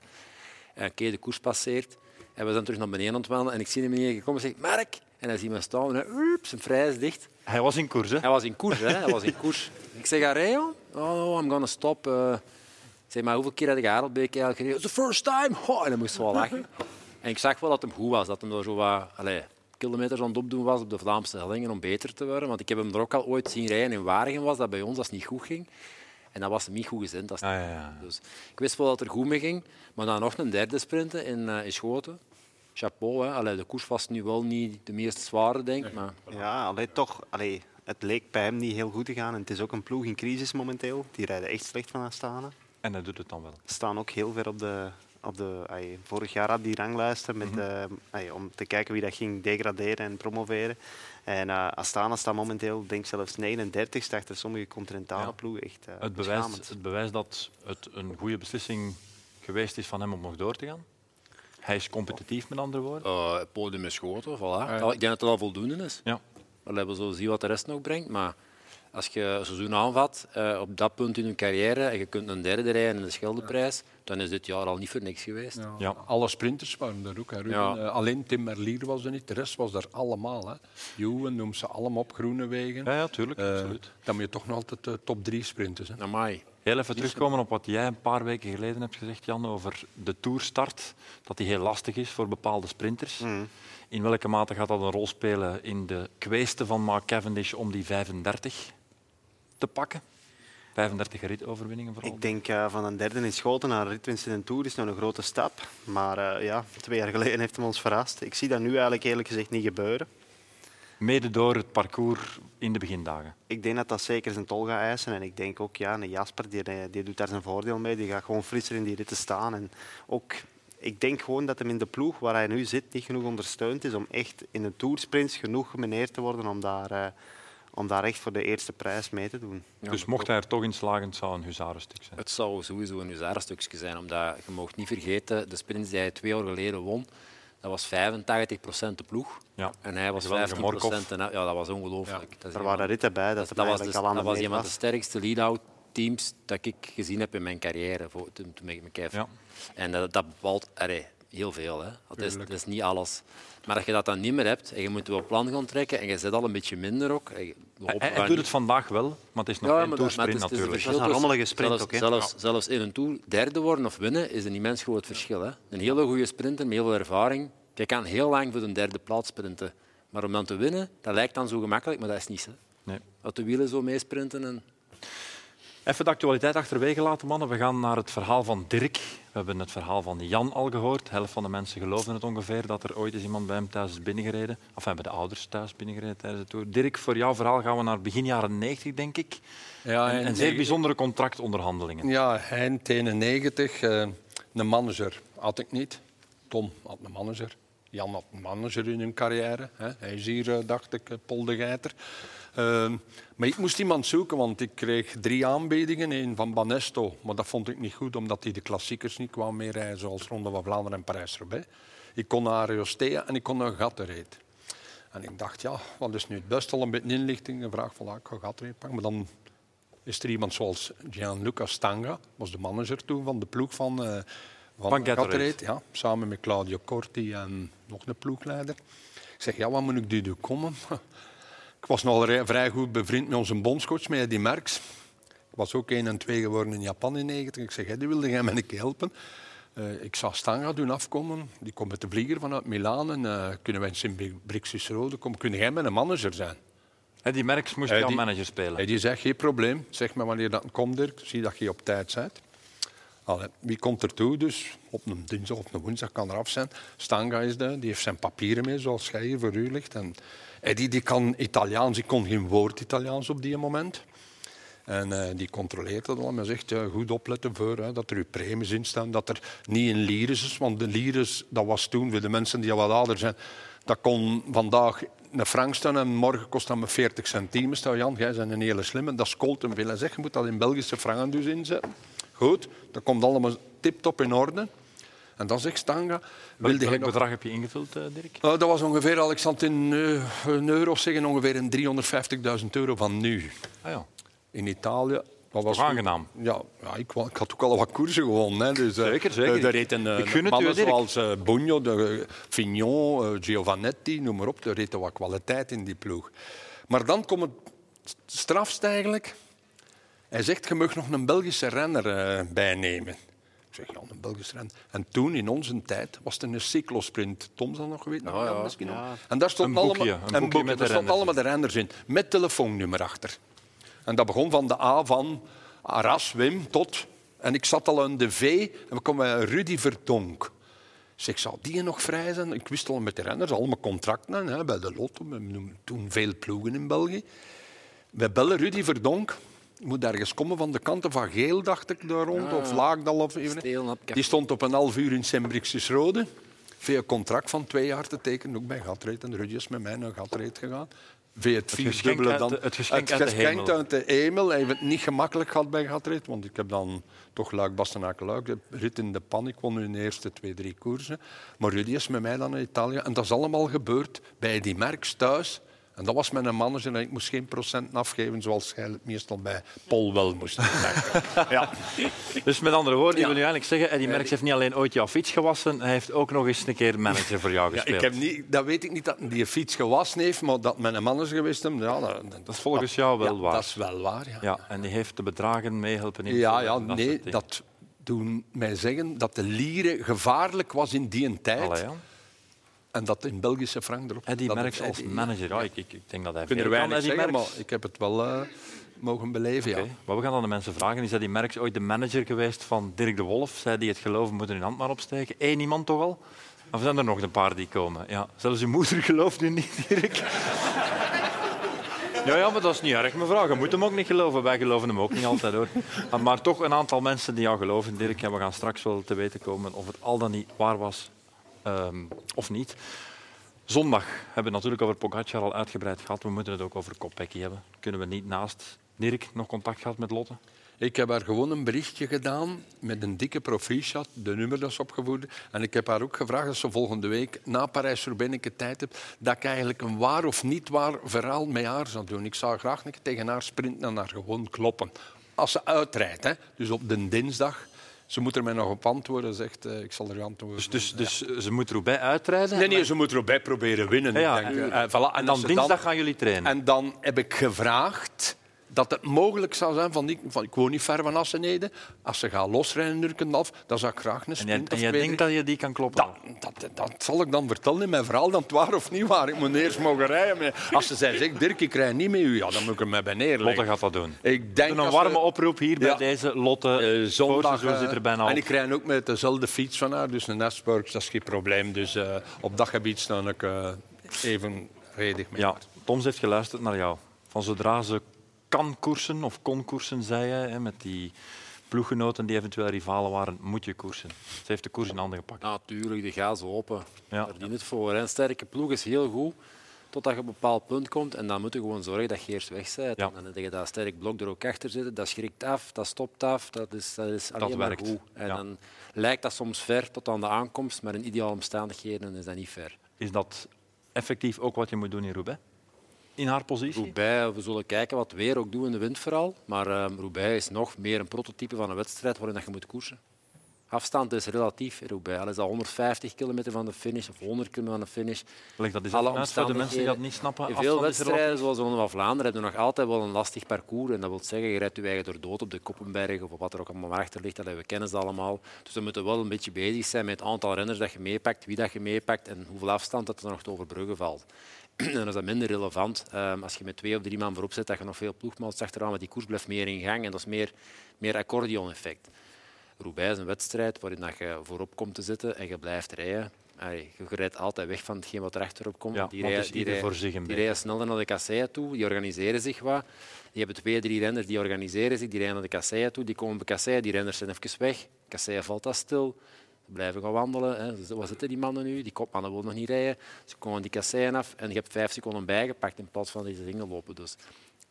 [SPEAKER 2] En oké, de koers passeert. En we zijn terug naar beneden aan het wandelen. En ik zie hem beneden gekomen en zeg, Mark. En hij ziet me staan. En hij, "Oep, zijn vrij is dicht.
[SPEAKER 1] Hij was in koers, hè?
[SPEAKER 2] Hij was in koers, hè? Hij was in koers. Ik zeg, Areo? Oh, no, I'm gonna stop. eh." Zeg, maar hoeveel keer had ik Harelbeek eigenlijk gereden? It's the first time! Oh, en dan moest ze wel lachen. En ik zag wel dat hem goed was. Dat hem er zo wat allee, kilometers aan het opdoen was op de Vlaamse hellingen om beter te worden. Want ik heb hem er ook al ooit zien rijden in Waregem was, dat bij ons als het niet goed ging. En dat was hem niet goed gezind. Dat is
[SPEAKER 1] Ah, ja, ja.
[SPEAKER 2] Dus ik wist wel dat het er goed mee ging. Maar dan nog een derde sprinten in, eh, in Schoten. Chapeau, hè. Allee, de koers was nu wel niet de meest zware, denk ik. Maar
[SPEAKER 4] Ja, allee, toch. Allee, het leek bij hem niet heel goed te gaan. En het is ook een ploeg in crisis momenteel. Die rijden echt slecht van Astana.
[SPEAKER 1] En hij doet het dan wel.
[SPEAKER 4] Staan ook heel ver op de... Op de ay, vorig jaar had die ranglijsten met, eh, ay, om te kijken wie dat ging degraderen en promoveren. En eh, Astana staat momenteel, denk ik zelfs 39 achter sommige continentale
[SPEAKER 1] Ja.
[SPEAKER 4] ploegen. Echt, eh,
[SPEAKER 1] Het bewijst,
[SPEAKER 4] beschamend.
[SPEAKER 1] het bewijst dat het een goede beslissing geweest is van hem om nog door te gaan. Hij is competitief, met andere woorden.
[SPEAKER 2] Eh, het podium is schoten, voilà.
[SPEAKER 3] ja.
[SPEAKER 2] Ja, ik denk dat het al voldoende is.
[SPEAKER 1] Ja.
[SPEAKER 2] We hebben zo zien wat de rest nog brengt. Maar als je een seizoen aanvat eh, op dat punt in je carrière en je kunt een derde rijden in de Scheldeprijs, dan is dit jaar al niet voor niks geweest.
[SPEAKER 3] Ja.
[SPEAKER 1] Ja.
[SPEAKER 3] Alle sprinters waren er ook. Hè.
[SPEAKER 2] Ja.
[SPEAKER 3] Eh, alleen Tim Merlier was er niet, de rest was er allemaal. Hè. Juwen noemt ze allemaal op Groenewegen.
[SPEAKER 1] Ja, ja tuurlijk.
[SPEAKER 3] Eh,
[SPEAKER 1] absoluut.
[SPEAKER 3] dan moet je toch nog altijd de top drie sprinters. Hè.
[SPEAKER 2] Amai.
[SPEAKER 1] Heel even terugkomen op wat jij een paar weken geleden hebt gezegd, Jan, over de toerstart. Dat die heel lastig is voor bepaalde sprinters. In welke mate gaat dat een rol spelen in de kweeste van Mark Cavendish om die 35 te pakken? 35 ritoverwinningen vooral.
[SPEAKER 4] Ik denk eh, van een derde in Schoten naar een ritwinst in een Tour is nog een grote stap. Maar eh, ja, twee jaar geleden heeft hem ons verrast. Ik zie dat nu eigenlijk eerlijk gezegd niet gebeuren.
[SPEAKER 1] Mede door het parcours in de begindagen.
[SPEAKER 4] Ik denk dat dat zeker zijn tol gaat eisen. En ik denk ook, ja, een Jasper die, die doet daar zijn voordeel mee. Die gaat gewoon frisser in die ritten staan. En ook, ik denk gewoon dat hem in de ploeg waar hij nu zit niet genoeg ondersteund is om echt in de toursprints genoeg gemeneerd te worden om daar, eh, om daar echt voor de eerste prijs mee te doen.
[SPEAKER 1] dus mocht hij er toch in slagen, het zou een huzarenstuk zijn.
[SPEAKER 2] Het zou sowieso een huzarenstukje zijn, omdat je mag niet vergeten, de sprints die hij twee jaar geleden won, dat was 85% de ploeg.
[SPEAKER 1] Ja.
[SPEAKER 2] En hij was
[SPEAKER 1] Geweldige
[SPEAKER 2] 15
[SPEAKER 1] Morkov.
[SPEAKER 2] En, ja, dat was ongelooflijk. Dat
[SPEAKER 4] Er waren ritten bij dat,
[SPEAKER 2] dat, was, dus-
[SPEAKER 4] al aan
[SPEAKER 2] dat was een van de sterkste lead-out teams dat ik gezien heb in mijn carrière voor, toen, toen ik me. En dat, dat bepaalt allee, heel veel. Hè. Dat, is,
[SPEAKER 3] Tuurlijk.
[SPEAKER 2] dat is niet alles. Maar als je dat dan niet meer hebt en je moet wel plan gaan trekken en je zit al een beetje minder ook. en
[SPEAKER 1] Hij, doet
[SPEAKER 2] niet-
[SPEAKER 1] het vandaag wel, maar het is nog
[SPEAKER 2] ja,
[SPEAKER 1] geen
[SPEAKER 2] maar, dat, maar
[SPEAKER 1] toersprint
[SPEAKER 2] het is, het is een
[SPEAKER 1] natuurlijk.
[SPEAKER 4] Dat is een rommelige sprint
[SPEAKER 2] zelfs,
[SPEAKER 4] ook, hè?
[SPEAKER 2] zelfs, zelfs in een tour derde worden of winnen is een immens groot verschil. Hè. Een hele goede sprinter met heel veel ervaring. Je kan heel lang voor de derde plaats sprinten. Maar om dan te winnen, dat lijkt dan zo gemakkelijk, maar dat is niet zo.
[SPEAKER 1] Nee.
[SPEAKER 2] Dat de wielen zo meesprinten. En...
[SPEAKER 1] Even de actualiteit achterwege laten, mannen. We gaan naar het verhaal van Dirk. We hebben het verhaal van Jan al gehoord. De helft van de mensen geloven het ongeveer dat er ooit eens iemand bij hem thuis is binnengereden. Of hebben de ouders thuis binnengereden tijdens de tour. Dirk, voor jouw verhaal gaan we naar begin jaren 90, denk ik.
[SPEAKER 3] Ja,
[SPEAKER 1] En, en zeer bijzondere contractonderhandelingen.
[SPEAKER 3] Ja, eind 91. eh een manager had ik niet. Tom had een manager. Jan had een manager in hun carrière. Hè. Hij is hier, eh, dacht ik, eh, Paul de Geiter. Eh, maar ik moest iemand zoeken, want ik kreeg drie aanbiedingen. Eén van Banesto, maar dat vond ik niet goed, omdat hij de klassiekers niet kwam meer rijden, zoals Ronde van Vlaanderen en Parijs-Roubaix. Ik kon naar Ariostea en ik kon naar Gatterreed. En ik dacht, ja, wat is nu het beste? Al een beetje inlichting. Een vraag van, ja, ik ga pakken. Maar dan is er iemand zoals Gianluca Stanga, was de manager toen van de ploeg van, eh van, ja, samen met Claudio Corti en nog een ploegleider. Ik zeg, ja, wat moet ik nu doen komen? Ik was nog vrij goed bevriend met onze bondscoach, met Eddie Merckx. Ik was ook 1 en 2 geworden in Japan in 90. Ik zeg, Eddie, wilde jij mij een keer helpen? Eh, ik zou Stanga doen afkomen. Die komt met de vlieger vanuit Milaan. En eh, kunnen wij in Sint-Brixis-Rode komen? Kun jij mijn manager zijn?
[SPEAKER 1] Hè, Die Merks moest
[SPEAKER 3] Hij
[SPEAKER 1] jouw
[SPEAKER 3] die-
[SPEAKER 1] manager spelen.
[SPEAKER 3] Hij die zegt, geen probleem. Zeg maar wanneer dat komt, Dirk. Zie dat je op tijd bent. Allee, wie komt er toe? Dus op een dinsdag of een woensdag kan eraf zijn. Stanga is daar, die heeft zijn papieren mee, zoals jij hier voor u ligt. En Eddie die kan Italiaans, ik kon geen woord Italiaans op die moment. En eh, die controleert dat allemaal. zegt, ja, goed opletten voor dat er uw premies in staan. Dat er niet in lires is. Want de lires, dat was toen, voor de mensen die al wat ouder zijn... Dat kon vandaag een frank staan en morgen kost dat me 40 centimen. Stel Jan, jij bent een hele slimme. Dat scolt hem veel. Hij zegt, je moet dat in Belgische franken dus inzetten. Goed, dat komt allemaal tip-top in orde. En dan zegt Stanga... Wilde
[SPEAKER 1] Welk
[SPEAKER 3] nog...
[SPEAKER 1] bedrag heb je ingevuld, eh, Dirk?
[SPEAKER 3] Nou, dat was ongeveer, Alexander, in eh, een euro zeggen, ongeveer een 350.000 euro van nu.
[SPEAKER 1] Ah, ja.
[SPEAKER 3] In Italië. Dat was
[SPEAKER 1] aangenaam?
[SPEAKER 3] Ja, ja ik, had ook al wat koersen gewonnen. Hè. Dus, eh,
[SPEAKER 1] Zeker, zeker.
[SPEAKER 3] daar reden eh,
[SPEAKER 1] Ik gun het
[SPEAKER 3] mannen zoals eh Bugno, de, Fignon, eh, Giovannetti, noem maar op. Daar reden wat kwaliteit in die ploeg. Maar dan komt het strafst eigenlijk. Hij zegt, je mag nog een Belgische renner bijnemen. Ik zeg, een Belgische renner. En toen, in onze tijd, was het een cyclosprint. Tom zal nog weten.
[SPEAKER 2] Ja, ja.
[SPEAKER 3] misschien nog. En daar stond
[SPEAKER 1] Een boekje,
[SPEAKER 3] allemaal,
[SPEAKER 1] een boekje
[SPEAKER 3] daar allemaal de renners in. Met telefoonnummer achter. En dat begon van de A van Arras, Wim, tot... En ik zat al aan de V en we kwamen bij Rudy Verdonk. Ik Zeg, zou die nog vrij zijn? Ik wist al met de renners, allemaal contracten hè, bij de Lotto. We noemen toen veel ploegen in België. We bellen Rudy Verdonk. Moet ergens komen van de kanten van Geel, dacht ik, daar rond. Of Laagdal. Of even. Die stond op een half uur in Sembrixis Rode. Via een contract van twee jaar te tekenen, ook bij Gatreed. En Rudy is met mij naar Gatreed gegaan. Via het, vierdubbele
[SPEAKER 1] uit
[SPEAKER 3] dan.
[SPEAKER 1] de- het geschenk uit de
[SPEAKER 3] geschenk
[SPEAKER 1] hemel.
[SPEAKER 3] uit de hemel. Hij heeft het niet gemakkelijk gehad bij Gatreed, want ik heb dan toch Luik, Bastenaken, Luik, rit in de pan. Ik won nu de eerste twee, drie koersen. Maar Rudy is met mij dan naar Italië. En dat is allemaal gebeurd bij die Merks thuis. En dat was mijn manager en ik moest geen procenten afgeven, zoals het meestal bij Paul wel moest. ja.
[SPEAKER 1] Dus met andere woorden,
[SPEAKER 3] Ja.
[SPEAKER 1] wil nu eigenlijk zeggen, Eddie Merckx heeft niet alleen ooit jouw fiets gewassen, hij heeft ook nog eens een keer manager voor jou
[SPEAKER 3] Ja,
[SPEAKER 1] gespeeld.
[SPEAKER 3] ik heb niet, dat weet ik niet dat hij die fiets gewassen heeft, maar dat mijn manager geweest is, ja, dat,
[SPEAKER 1] Dat is volgens jou wel
[SPEAKER 3] ja,
[SPEAKER 1] waar.
[SPEAKER 3] Dat is wel waar, ja.
[SPEAKER 1] Ja, en die heeft de bedragen meehelpen
[SPEAKER 3] Ja,
[SPEAKER 1] invullen
[SPEAKER 3] ja,
[SPEAKER 1] dat
[SPEAKER 3] nee, dat doen mij zeggen dat de lieren gevaarlijk was in die tijd.
[SPEAKER 1] Allee, ja.
[SPEAKER 3] En dat in Belgische frank erop. Dat
[SPEAKER 1] Merckx
[SPEAKER 3] het
[SPEAKER 1] als manager, ja, ik, ik, ik denk dat hij veel kan,
[SPEAKER 3] zeggen, maar ik heb het wel eh, mogen beleven, ja.
[SPEAKER 1] Maar we gaan aan de mensen vragen. Is Eddie Merckx ooit de manager geweest van Dirk de Wolf? Zij die het geloven moeten hun hand maar opsteken. Eén iemand toch al? Of zijn er nog een paar die komen? Ja, zelfs uw moeder gelooft u niet, Dirk. Ja, ja, maar dat is niet erg, mevrouw. Je moet hem ook niet geloven. Wij geloven hem ook niet altijd, hoor. Maar toch een aantal mensen die jou geloven, Dirk. En we gaan straks wel te weten komen of het al dan niet waar was ehm, of niet. Zondag hebben we natuurlijk over Pogacar al uitgebreid gehad. We moeten het ook over Kopecky hebben. Kunnen we niet naast Dirk nog contact gehad met Lotte?
[SPEAKER 3] Ik heb haar gewoon een berichtje gedaan met een dikke proficiat, de nummer dat opgevoerd. En ik heb haar ook gevraagd als ze volgende week na Parijs-Roubaix tijd hebt, dat ik eigenlijk een waar of niet waar verhaal met haar zou doen. Ik zou graag tegen haar sprinten en haar gewoon kloppen. Als ze uitrijdt, hè. dus op de dinsdag. Ze moet er mij nog op antwoorden, zegt eh, ik zal er antwoorden.
[SPEAKER 1] Dus, dus, dus ze moet Roubaix uitrijden?
[SPEAKER 3] Nee, nee, ze moet erbij proberen winnen.
[SPEAKER 1] Ja,
[SPEAKER 3] ik denk,
[SPEAKER 1] ja.
[SPEAKER 3] eh, eh, voilà.
[SPEAKER 1] En dan
[SPEAKER 3] als ze
[SPEAKER 1] dinsdag gaan jullie trainen?
[SPEAKER 3] En dan heb ik gevraagd dat het mogelijk zou zijn, van, ik, van, ik woon niet ver van Assenede, als ze gaan losrijden in Urkendorf, dan zou ik graag een
[SPEAKER 1] En jij,
[SPEAKER 3] sprint
[SPEAKER 1] en jij
[SPEAKER 3] twee,
[SPEAKER 1] denkt dat je die kan kloppen?
[SPEAKER 3] dat, dat, dat zal ik dan vertellen in mijn verhaal, dan het waar of niet waar. Ik moet eerst mogen rijden. Als ze zei, zeg, Dirk, ik rij niet met u, ja, dan moet ik mij bij neerleggen.
[SPEAKER 1] Lotte gaat dat doen.
[SPEAKER 3] Ik denk
[SPEAKER 1] een warme
[SPEAKER 3] we-
[SPEAKER 1] oproep hier bij deze Lotte.
[SPEAKER 3] Eh, zondag
[SPEAKER 1] Zo zit er bijna op.
[SPEAKER 3] En ik rij ook met dezelfde fiets van haar, dus een Nesburg, dat is geen probleem. Dus eh, op dat gebied sta ik eh, even redig mee.
[SPEAKER 1] Ja, Toms heeft geluisterd naar jou. Van zodra ze kan koersen of kon koersen, zei je, hè, met die ploeggenoten die eventueel rivalen waren, moet je koersen. Ze heeft de koers in handen gepakt.
[SPEAKER 2] Natuurlijk, de gaas open.
[SPEAKER 1] Ja.
[SPEAKER 2] Daar dient het voor. Een sterke ploeg is heel goed totdat je op een bepaald punt komt. En dan moet je gewoon zorgen dat je eerst weg bent.
[SPEAKER 1] Ja.
[SPEAKER 2] En dan heb je dat sterk blok er ook achter zitten. Dat schrikt af, dat stopt af. Dat is, dat is alleen maar
[SPEAKER 1] werkt.
[SPEAKER 2] goed. En
[SPEAKER 1] Ja.
[SPEAKER 2] dan lijkt dat soms ver tot aan de aankomst, maar in ideale omstandigheden is dat niet ver.
[SPEAKER 1] Is dat effectief ook wat je moet doen in Roubaix? In haar positie?
[SPEAKER 2] Roubaix, we zullen kijken wat weer ook doet in de wind vooral. Maar ehm, Roubaix is nog meer een prototype van een wedstrijd waarin dat je moet koersen. Afstand is relatief in Roubaix. Al is dat 150 kilometer van de finish of 100 kilometer van de finish.
[SPEAKER 1] Leg dat eens
[SPEAKER 2] Alle
[SPEAKER 1] voor de mensen die dat niet snappen.
[SPEAKER 2] In veel wedstrijden, zoals de Ronde van Vlaanderen, hebben we nog altijd wel een lastig parcours. En dat wil zeggen, je rijdt je eigen door dood op de Koppenberg of op wat er ook allemaal achter ligt. Dat we kennen ze allemaal. Dus we moeten wel een beetje bezig zijn met het aantal renners dat je meepakt, wie dat je meepakt en hoeveel afstand dat er nog te overbruggen valt. En dan is dat minder relevant ehm, als je met twee of drie man voorop zit, dat je nog veel ploegmaats achteraan, want die koers blijft meer in gang en dat is meer, meer accordeon-effect. Roubaix is een wedstrijd waarin dat je voorop komt te zitten en je blijft rijden. Allee, je rijdt altijd weg van hetgeen wat er achterop komt.
[SPEAKER 1] Ja,
[SPEAKER 2] die
[SPEAKER 1] het
[SPEAKER 2] rijden, die rijden-
[SPEAKER 1] voor zich een
[SPEAKER 2] die rijden sneller naar de kasseien toe, die organiseren zich wat. Die hebben twee, drie renners die organiseren zich, die rijden naar de kasseien toe, die komen bij kasseien, die renners zijn even weg. Kasseien valt dat stil. Blijven gaan wandelen. Hè. Waar zitten die mannen nu? Die kopmannen willen nog niet rijden. Ze komen die kasseien af en je hebt vijf seconden bijgepakt in plaats van deze dingen lopen. Dus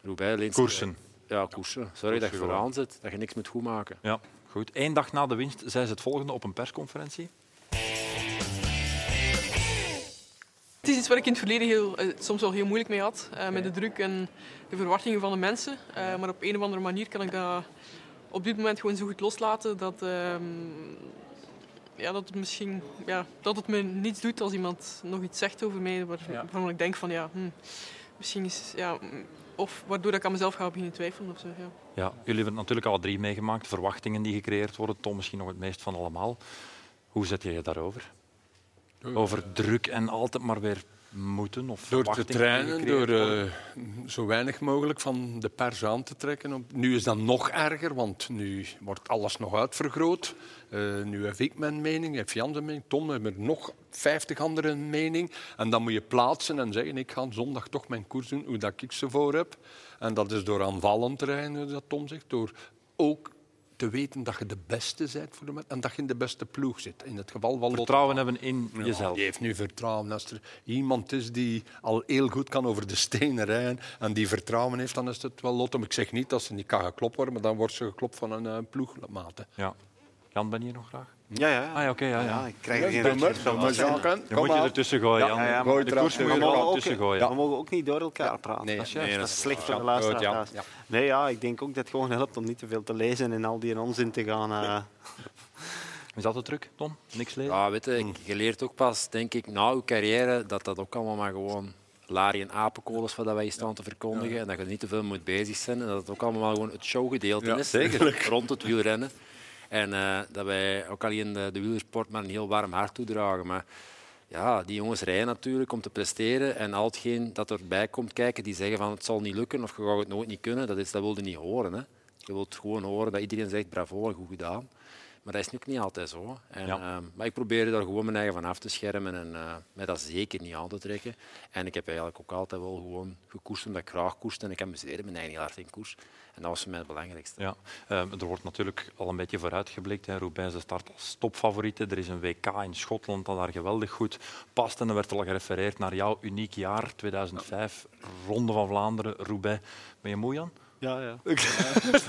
[SPEAKER 2] Roubaix
[SPEAKER 1] Koersen.
[SPEAKER 2] Ja, koersen. Sorry dat je
[SPEAKER 1] gewoon.
[SPEAKER 2] vooraan zit, dat je niks moet goedmaken.
[SPEAKER 1] Ja, goed. Eén dag na de winst zei ze het volgende op een persconferentie.
[SPEAKER 8] Het is iets waar ik in het verleden heel, eh, soms wel heel moeilijk mee had. eh, met de druk en de verwachtingen van de mensen. Eh, maar op een of andere manier kan ik dat op dit moment gewoon zo goed loslaten dat, ehm, ja, dat, het, misschien, ja, dat het me niets doet als iemand nog iets zegt over mij. Waar, Waarvan ik denk van ja, hm, misschien is. Ja, of waardoor ik aan mezelf ga beginnen twijfelen. Of zo, ja.
[SPEAKER 1] Ja, jullie hebben het natuurlijk al drie meegemaakt. Verwachtingen die gecreëerd worden. Tom misschien nog het meest van allemaal. Hoe zet je je daarover? Over druk en altijd maar weer moeten of
[SPEAKER 3] Door te trainen, door eh, zo weinig mogelijk van de pers aan te trekken. Nu is dat nog erger, want nu wordt alles nog uitvergroot. Eh, nu heb ik mijn mening, heeft Jan zijn mening, Tom heeft er nog vijftig anderen mening. En dan moet je plaatsen en zeggen, ik ga zondag toch mijn koers doen, hoe dat ik ze voor heb. En dat is door aanvallend te rijden, dat Tom zegt, door ook te weten dat je de beste bent voor de en dat je in de beste ploeg zit. In het geval van.
[SPEAKER 1] Vertrouwen hebben in
[SPEAKER 3] Ja,
[SPEAKER 1] jezelf.
[SPEAKER 3] Die heeft nu vertrouwen. Als er iemand is die al heel goed kan over de stenen rijden en die vertrouwen heeft, dan is het wel Lotto. Maar Ik zeg niet dat ze niet kan geklopt worden, maar dan wordt ze geklopt van een uh, ploegmaat. hè.
[SPEAKER 1] Ja. Jan, ben je hier nog graag?
[SPEAKER 4] Ja, ja.
[SPEAKER 1] Ah, ja, oké, ja, ja.
[SPEAKER 4] Ja, ik krijg geen van.
[SPEAKER 1] Je
[SPEAKER 3] Kom
[SPEAKER 1] moet je ertussen gooien, Jan.
[SPEAKER 4] Ja, ja,
[SPEAKER 3] Gooi
[SPEAKER 1] de koers moet je er tussen gooien.
[SPEAKER 4] We mogen ook niet door elkaar praten.
[SPEAKER 3] Nee,
[SPEAKER 4] dat is,
[SPEAKER 3] nee, dat
[SPEAKER 4] dat is slecht voor de luisteraar. Nee, ja, ik denk ook dat het gewoon helpt om niet te veel te lezen en al die onzin te gaan. eh,
[SPEAKER 1] Is dat de truc, Tom? Niks lezen?
[SPEAKER 2] Ja, weet je, je leert ook pas, denk ik, na je carrière, dat dat ook allemaal maar gewoon larie en apenkool is wat wij hier staan te verkondigen. En dat je er niet te veel moet bezig zijn. En dat het ook allemaal gewoon het showgedeelte
[SPEAKER 3] Ja,
[SPEAKER 2] is.
[SPEAKER 1] zeker.
[SPEAKER 2] Rond het wielrennen. En eh, dat wij ook alleen de, de wielersport maar een heel warm hart toedragen. Maar ja, die jongens rijden natuurlijk om te presteren. En al hetgeen dat erbij komt kijken, die zeggen van het zal niet lukken of je gaat het nooit niet kunnen, dat, is, dat wil je niet horen. Hè. Je wilt gewoon horen dat iedereen zegt bravo en goed gedaan. Maar dat is nu ook niet altijd zo. En,
[SPEAKER 1] Ja.
[SPEAKER 2] eh, maar ik probeer daar gewoon mijn eigen van af te schermen en eh, mij dat zeker niet aan te trekken. En ik heb eigenlijk ook altijd wel gewoon gekoerst omdat ik graag koerst en ik amuseerde me eigenlijk heel hard in koers. En dat was voor mij het belangrijkste.
[SPEAKER 1] Ja, eh, er wordt natuurlijk al een beetje vooruitgeblikt. Hè. Roubaix start als topfavoriete. Er is een WK in Schotland dat daar geweldig goed past. En er werd al gerefereerd naar jouw uniek jaar, 2005. Ronde van Vlaanderen, Roubaix. Ben je moe, Jan?
[SPEAKER 4] Ja, ja.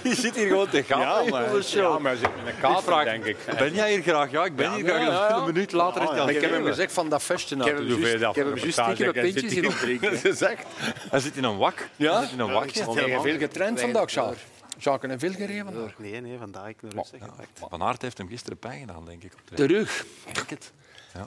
[SPEAKER 1] Je zit hier gewoon te gaan.
[SPEAKER 3] Ja, maar, ja, maar ze zit met een kater,
[SPEAKER 1] vraag-
[SPEAKER 3] denk ik.
[SPEAKER 1] Ben jij hier graag? Ja, ik ben hier graag.
[SPEAKER 3] ja, ja, ja.
[SPEAKER 1] Een minuut later is hij
[SPEAKER 3] ik heb hem gezegd van dat festje
[SPEAKER 2] Ik heb hem juist- ik heb hem juist stiekem een pintje zien opdrinken.
[SPEAKER 3] gezegd.
[SPEAKER 1] Hij zit in een wak.
[SPEAKER 3] Ja?
[SPEAKER 1] Hij zit in een wak.
[SPEAKER 3] Heb
[SPEAKER 4] helemaal-
[SPEAKER 3] veel getraind vandaag, Jacques? Jacques en veel gereden vandaag?
[SPEAKER 4] Nee, nee, vandaag ik nog rustig gepakt.
[SPEAKER 1] Van Aert heeft hem gisteren pijn gedaan, denk ik.
[SPEAKER 3] Terug.
[SPEAKER 1] Denk het.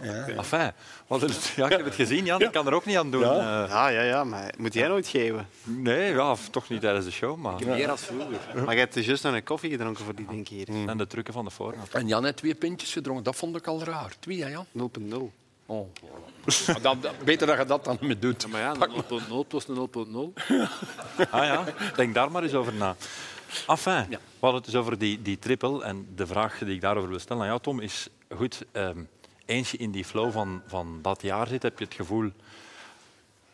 [SPEAKER 1] Ja. Enfin, wat is- ja, ik heb het gezien, Jan. Ik kan er ook niet aan doen.
[SPEAKER 3] Ja.
[SPEAKER 1] Eh,
[SPEAKER 4] Ja, ja, ja, maar moet jij nooit geven?
[SPEAKER 1] nee, ja, of toch niet tijdens de show, maar...
[SPEAKER 2] Meer als vroeger.
[SPEAKER 4] Maar je hebt dus juist nog een koffie gedronken voor die ding hier.
[SPEAKER 1] En de trucken van de voorraad.
[SPEAKER 3] En Jan heeft twee pintjes gedronken. Dat vond ik al raar. Twee, hè, Jan?
[SPEAKER 4] 0.0.
[SPEAKER 3] Oh, beter dat je dat dan met doet.
[SPEAKER 2] Maar ja, een 0.0 plus een 0.0.
[SPEAKER 1] Ah ja, denk daar maar eens over na. Enfin, we hadden het dus over die, die triple. En de vraag die ik daarover wil stellen aan jou, Tom, is... Goed, ehm, eens je in die flow van, van dat jaar zit, heb je het gevoel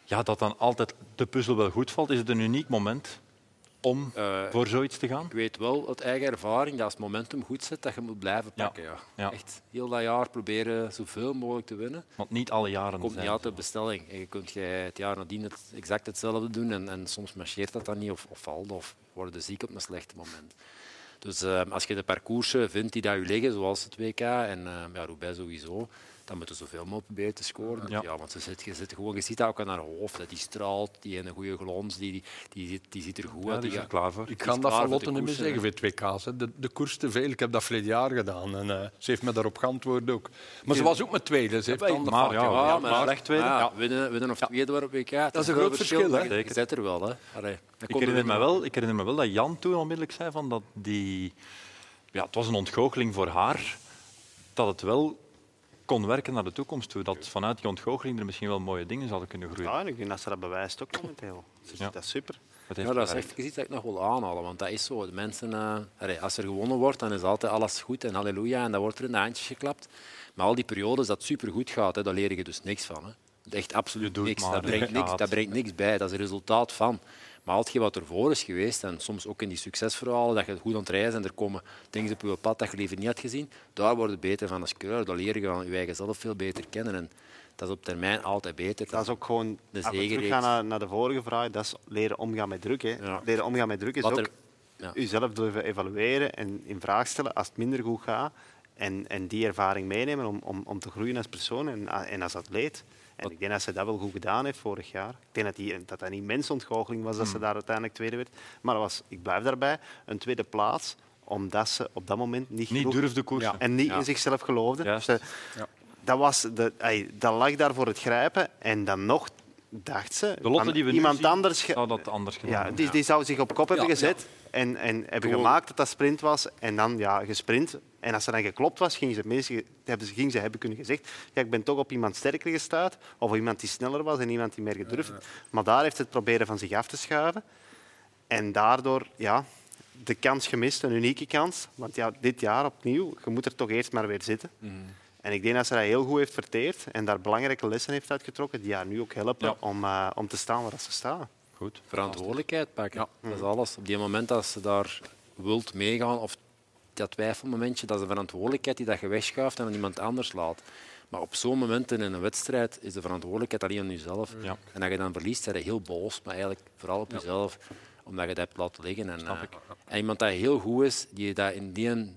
[SPEAKER 1] ja, dat dan altijd de puzzel wel goed valt. Is het een uniek moment om
[SPEAKER 2] Eh,
[SPEAKER 1] voor zoiets te gaan?
[SPEAKER 2] Ik weet wel uit eigen ervaring dat als het momentum goed zit, dat je moet blijven pakken. Ja.
[SPEAKER 1] Ja.
[SPEAKER 2] Echt heel dat jaar proberen zoveel mogelijk te winnen.
[SPEAKER 1] Want niet alle jaren
[SPEAKER 2] komt niet altijd op bestelling. En je kunt het jaar nadien het, exact hetzelfde doen en, en soms marcheert dat dan niet of, of valt of worden ziek op een slecht moment. Dus eh, als je de parcoursen vindt die daar je liggen, zoals het WK en uh, ja, Roubaix sowieso, dan moet je zoveel mogelijk proberen te scoren.
[SPEAKER 1] Ja.
[SPEAKER 2] Ja. want je, zit, je, zit gewoon, je ziet dat ook aan haar hoofd. Dat die straalt, die heeft een goede glans, die, die, die, zit- die ziet er goed
[SPEAKER 1] Ja,
[SPEAKER 2] uit.
[SPEAKER 1] die is
[SPEAKER 2] Die
[SPEAKER 1] er klaar voor.
[SPEAKER 3] Ik ga dat van Lotte niet meer zeggen voor WK's. hè. De, de koers te veel. Ik heb dat verleden jaar gedaan. En, eh, ze heeft me daarop geantwoord ook. Maar ze was ook met tweede. Ze heeft de
[SPEAKER 1] maar ja.
[SPEAKER 2] Ja,
[SPEAKER 1] maar
[SPEAKER 2] maar
[SPEAKER 1] slecht tweede.
[SPEAKER 2] Ja,
[SPEAKER 3] Ja.
[SPEAKER 2] Winnen, winnen of tweede op WK. Dat
[SPEAKER 3] is een groot verschil, hè?
[SPEAKER 2] Je zit er wel. Hè. Allee,
[SPEAKER 1] Ik
[SPEAKER 2] kon
[SPEAKER 1] herinner, me wel, ik herinner me wel dat Jan toen onmiddellijk zei van dat die... Ja, het was een ontgoocheling voor haar dat het wel kon werken naar de toekomst toe. Dat vanuit die ontgoocheling er misschien wel mooie dingen zouden kunnen groeien.
[SPEAKER 4] Ja, en ik denk dat ze dat bewijst ook momenteel. Dus
[SPEAKER 1] Ja.
[SPEAKER 4] Dat is super.
[SPEAKER 1] Het heeft
[SPEAKER 2] Ja, dat is echt iets dat ik nog wil aanhalen, want dat is zo. De mensen, eh, als er gewonnen wordt, dan is altijd alles goed en halleluja en dan wordt er in de handjes geklapt. Maar al die periodes dat super goed gaat, hè, daar leer je dus niks van. Hè. Echt absoluut
[SPEAKER 1] doet
[SPEAKER 2] niks.
[SPEAKER 1] maar,
[SPEAKER 2] Dat brengt niks.
[SPEAKER 1] het-
[SPEAKER 2] dat brengt niks bij. Dat is een resultaat van. Maar al hetgeen wat ervoor is geweest, en soms ook in die succesverhalen, dat je goed aan het reizen en er komen dingen op je pad dat je liever niet had gezien, daar word je beter van als coureur. Daar leer je van je eigen zelf veel beter kennen. En dat is op termijn altijd beter.
[SPEAKER 4] Dat is ook gewoon,
[SPEAKER 2] De
[SPEAKER 4] als we
[SPEAKER 2] zegenreeks.
[SPEAKER 4] teruggaan naar, naar de vorige vraag, dat is leren omgaan met druk. Hè.
[SPEAKER 2] Ja.
[SPEAKER 4] Leren omgaan met druk is ook
[SPEAKER 2] ja.
[SPEAKER 4] jezelf durven evalueren en in vraag stellen als het minder goed gaat. En, en die ervaring meenemen om, om, om te groeien als persoon en, en als atleet. En ik denk dat ze dat wel goed gedaan heeft vorig jaar. Ik denk dat die, dat, dat niet mensontgoocheling was dat ze daar uiteindelijk tweede werd. Maar dat was, ik blijf daarbij, een tweede plaats omdat ze op dat moment niet,
[SPEAKER 1] durfde koersen.
[SPEAKER 4] en niet
[SPEAKER 2] Ja.
[SPEAKER 4] in zichzelf geloofde.
[SPEAKER 1] Juist.
[SPEAKER 4] Ze- dat, was de, ey, dat lag daar voor het grijpen. En dan nog dacht ze.
[SPEAKER 1] De Lotte
[SPEAKER 4] van
[SPEAKER 1] die we
[SPEAKER 4] iemand
[SPEAKER 1] zien,
[SPEAKER 4] anders ge-
[SPEAKER 1] zou dat anders gedaan
[SPEAKER 4] ja,
[SPEAKER 1] hebben.
[SPEAKER 4] die, die zou zich op kop hebben
[SPEAKER 3] Ja,
[SPEAKER 4] gezet en, en hebben gemaakt dat dat sprint was. En dan ja, gesprint. En als ze dan geklopt was, gingen ze, meestal, hebben ze, gingen ze hebben kunnen gezegd ja, ik ben toch op iemand sterker gestuurd of op iemand die sneller was en iemand die meer gedurfd. Maar daar heeft ze het proberen van zich af te schuiven. En daardoor ja, de kans gemist, een unieke kans. Want ja, dit jaar opnieuw, je moet er toch eerst maar weer zitten. En ik denk dat ze dat heel goed heeft verteerd en daar belangrijke lessen heeft uitgetrokken die haar nu ook helpen
[SPEAKER 1] Ja.
[SPEAKER 4] om, eh, om te staan waar ze staan.
[SPEAKER 1] Goed.
[SPEAKER 2] verantwoordelijkheid pakken. Dat is alles. Op die moment dat ze daar wilt meegaan, of dat twijfelmomentje, dat is een verantwoordelijkheid die dat je wegschuift en aan iemand anders laat. Maar op zo'n moment in een wedstrijd is de verantwoordelijkheid alleen aan jezelf.
[SPEAKER 1] Ja.
[SPEAKER 2] En als je dan verliest, ben je heel boos, maar eigenlijk vooral op jezelf, omdat je dat hebt laten liggen. En, eh, en iemand dat heel goed is, die dat in die,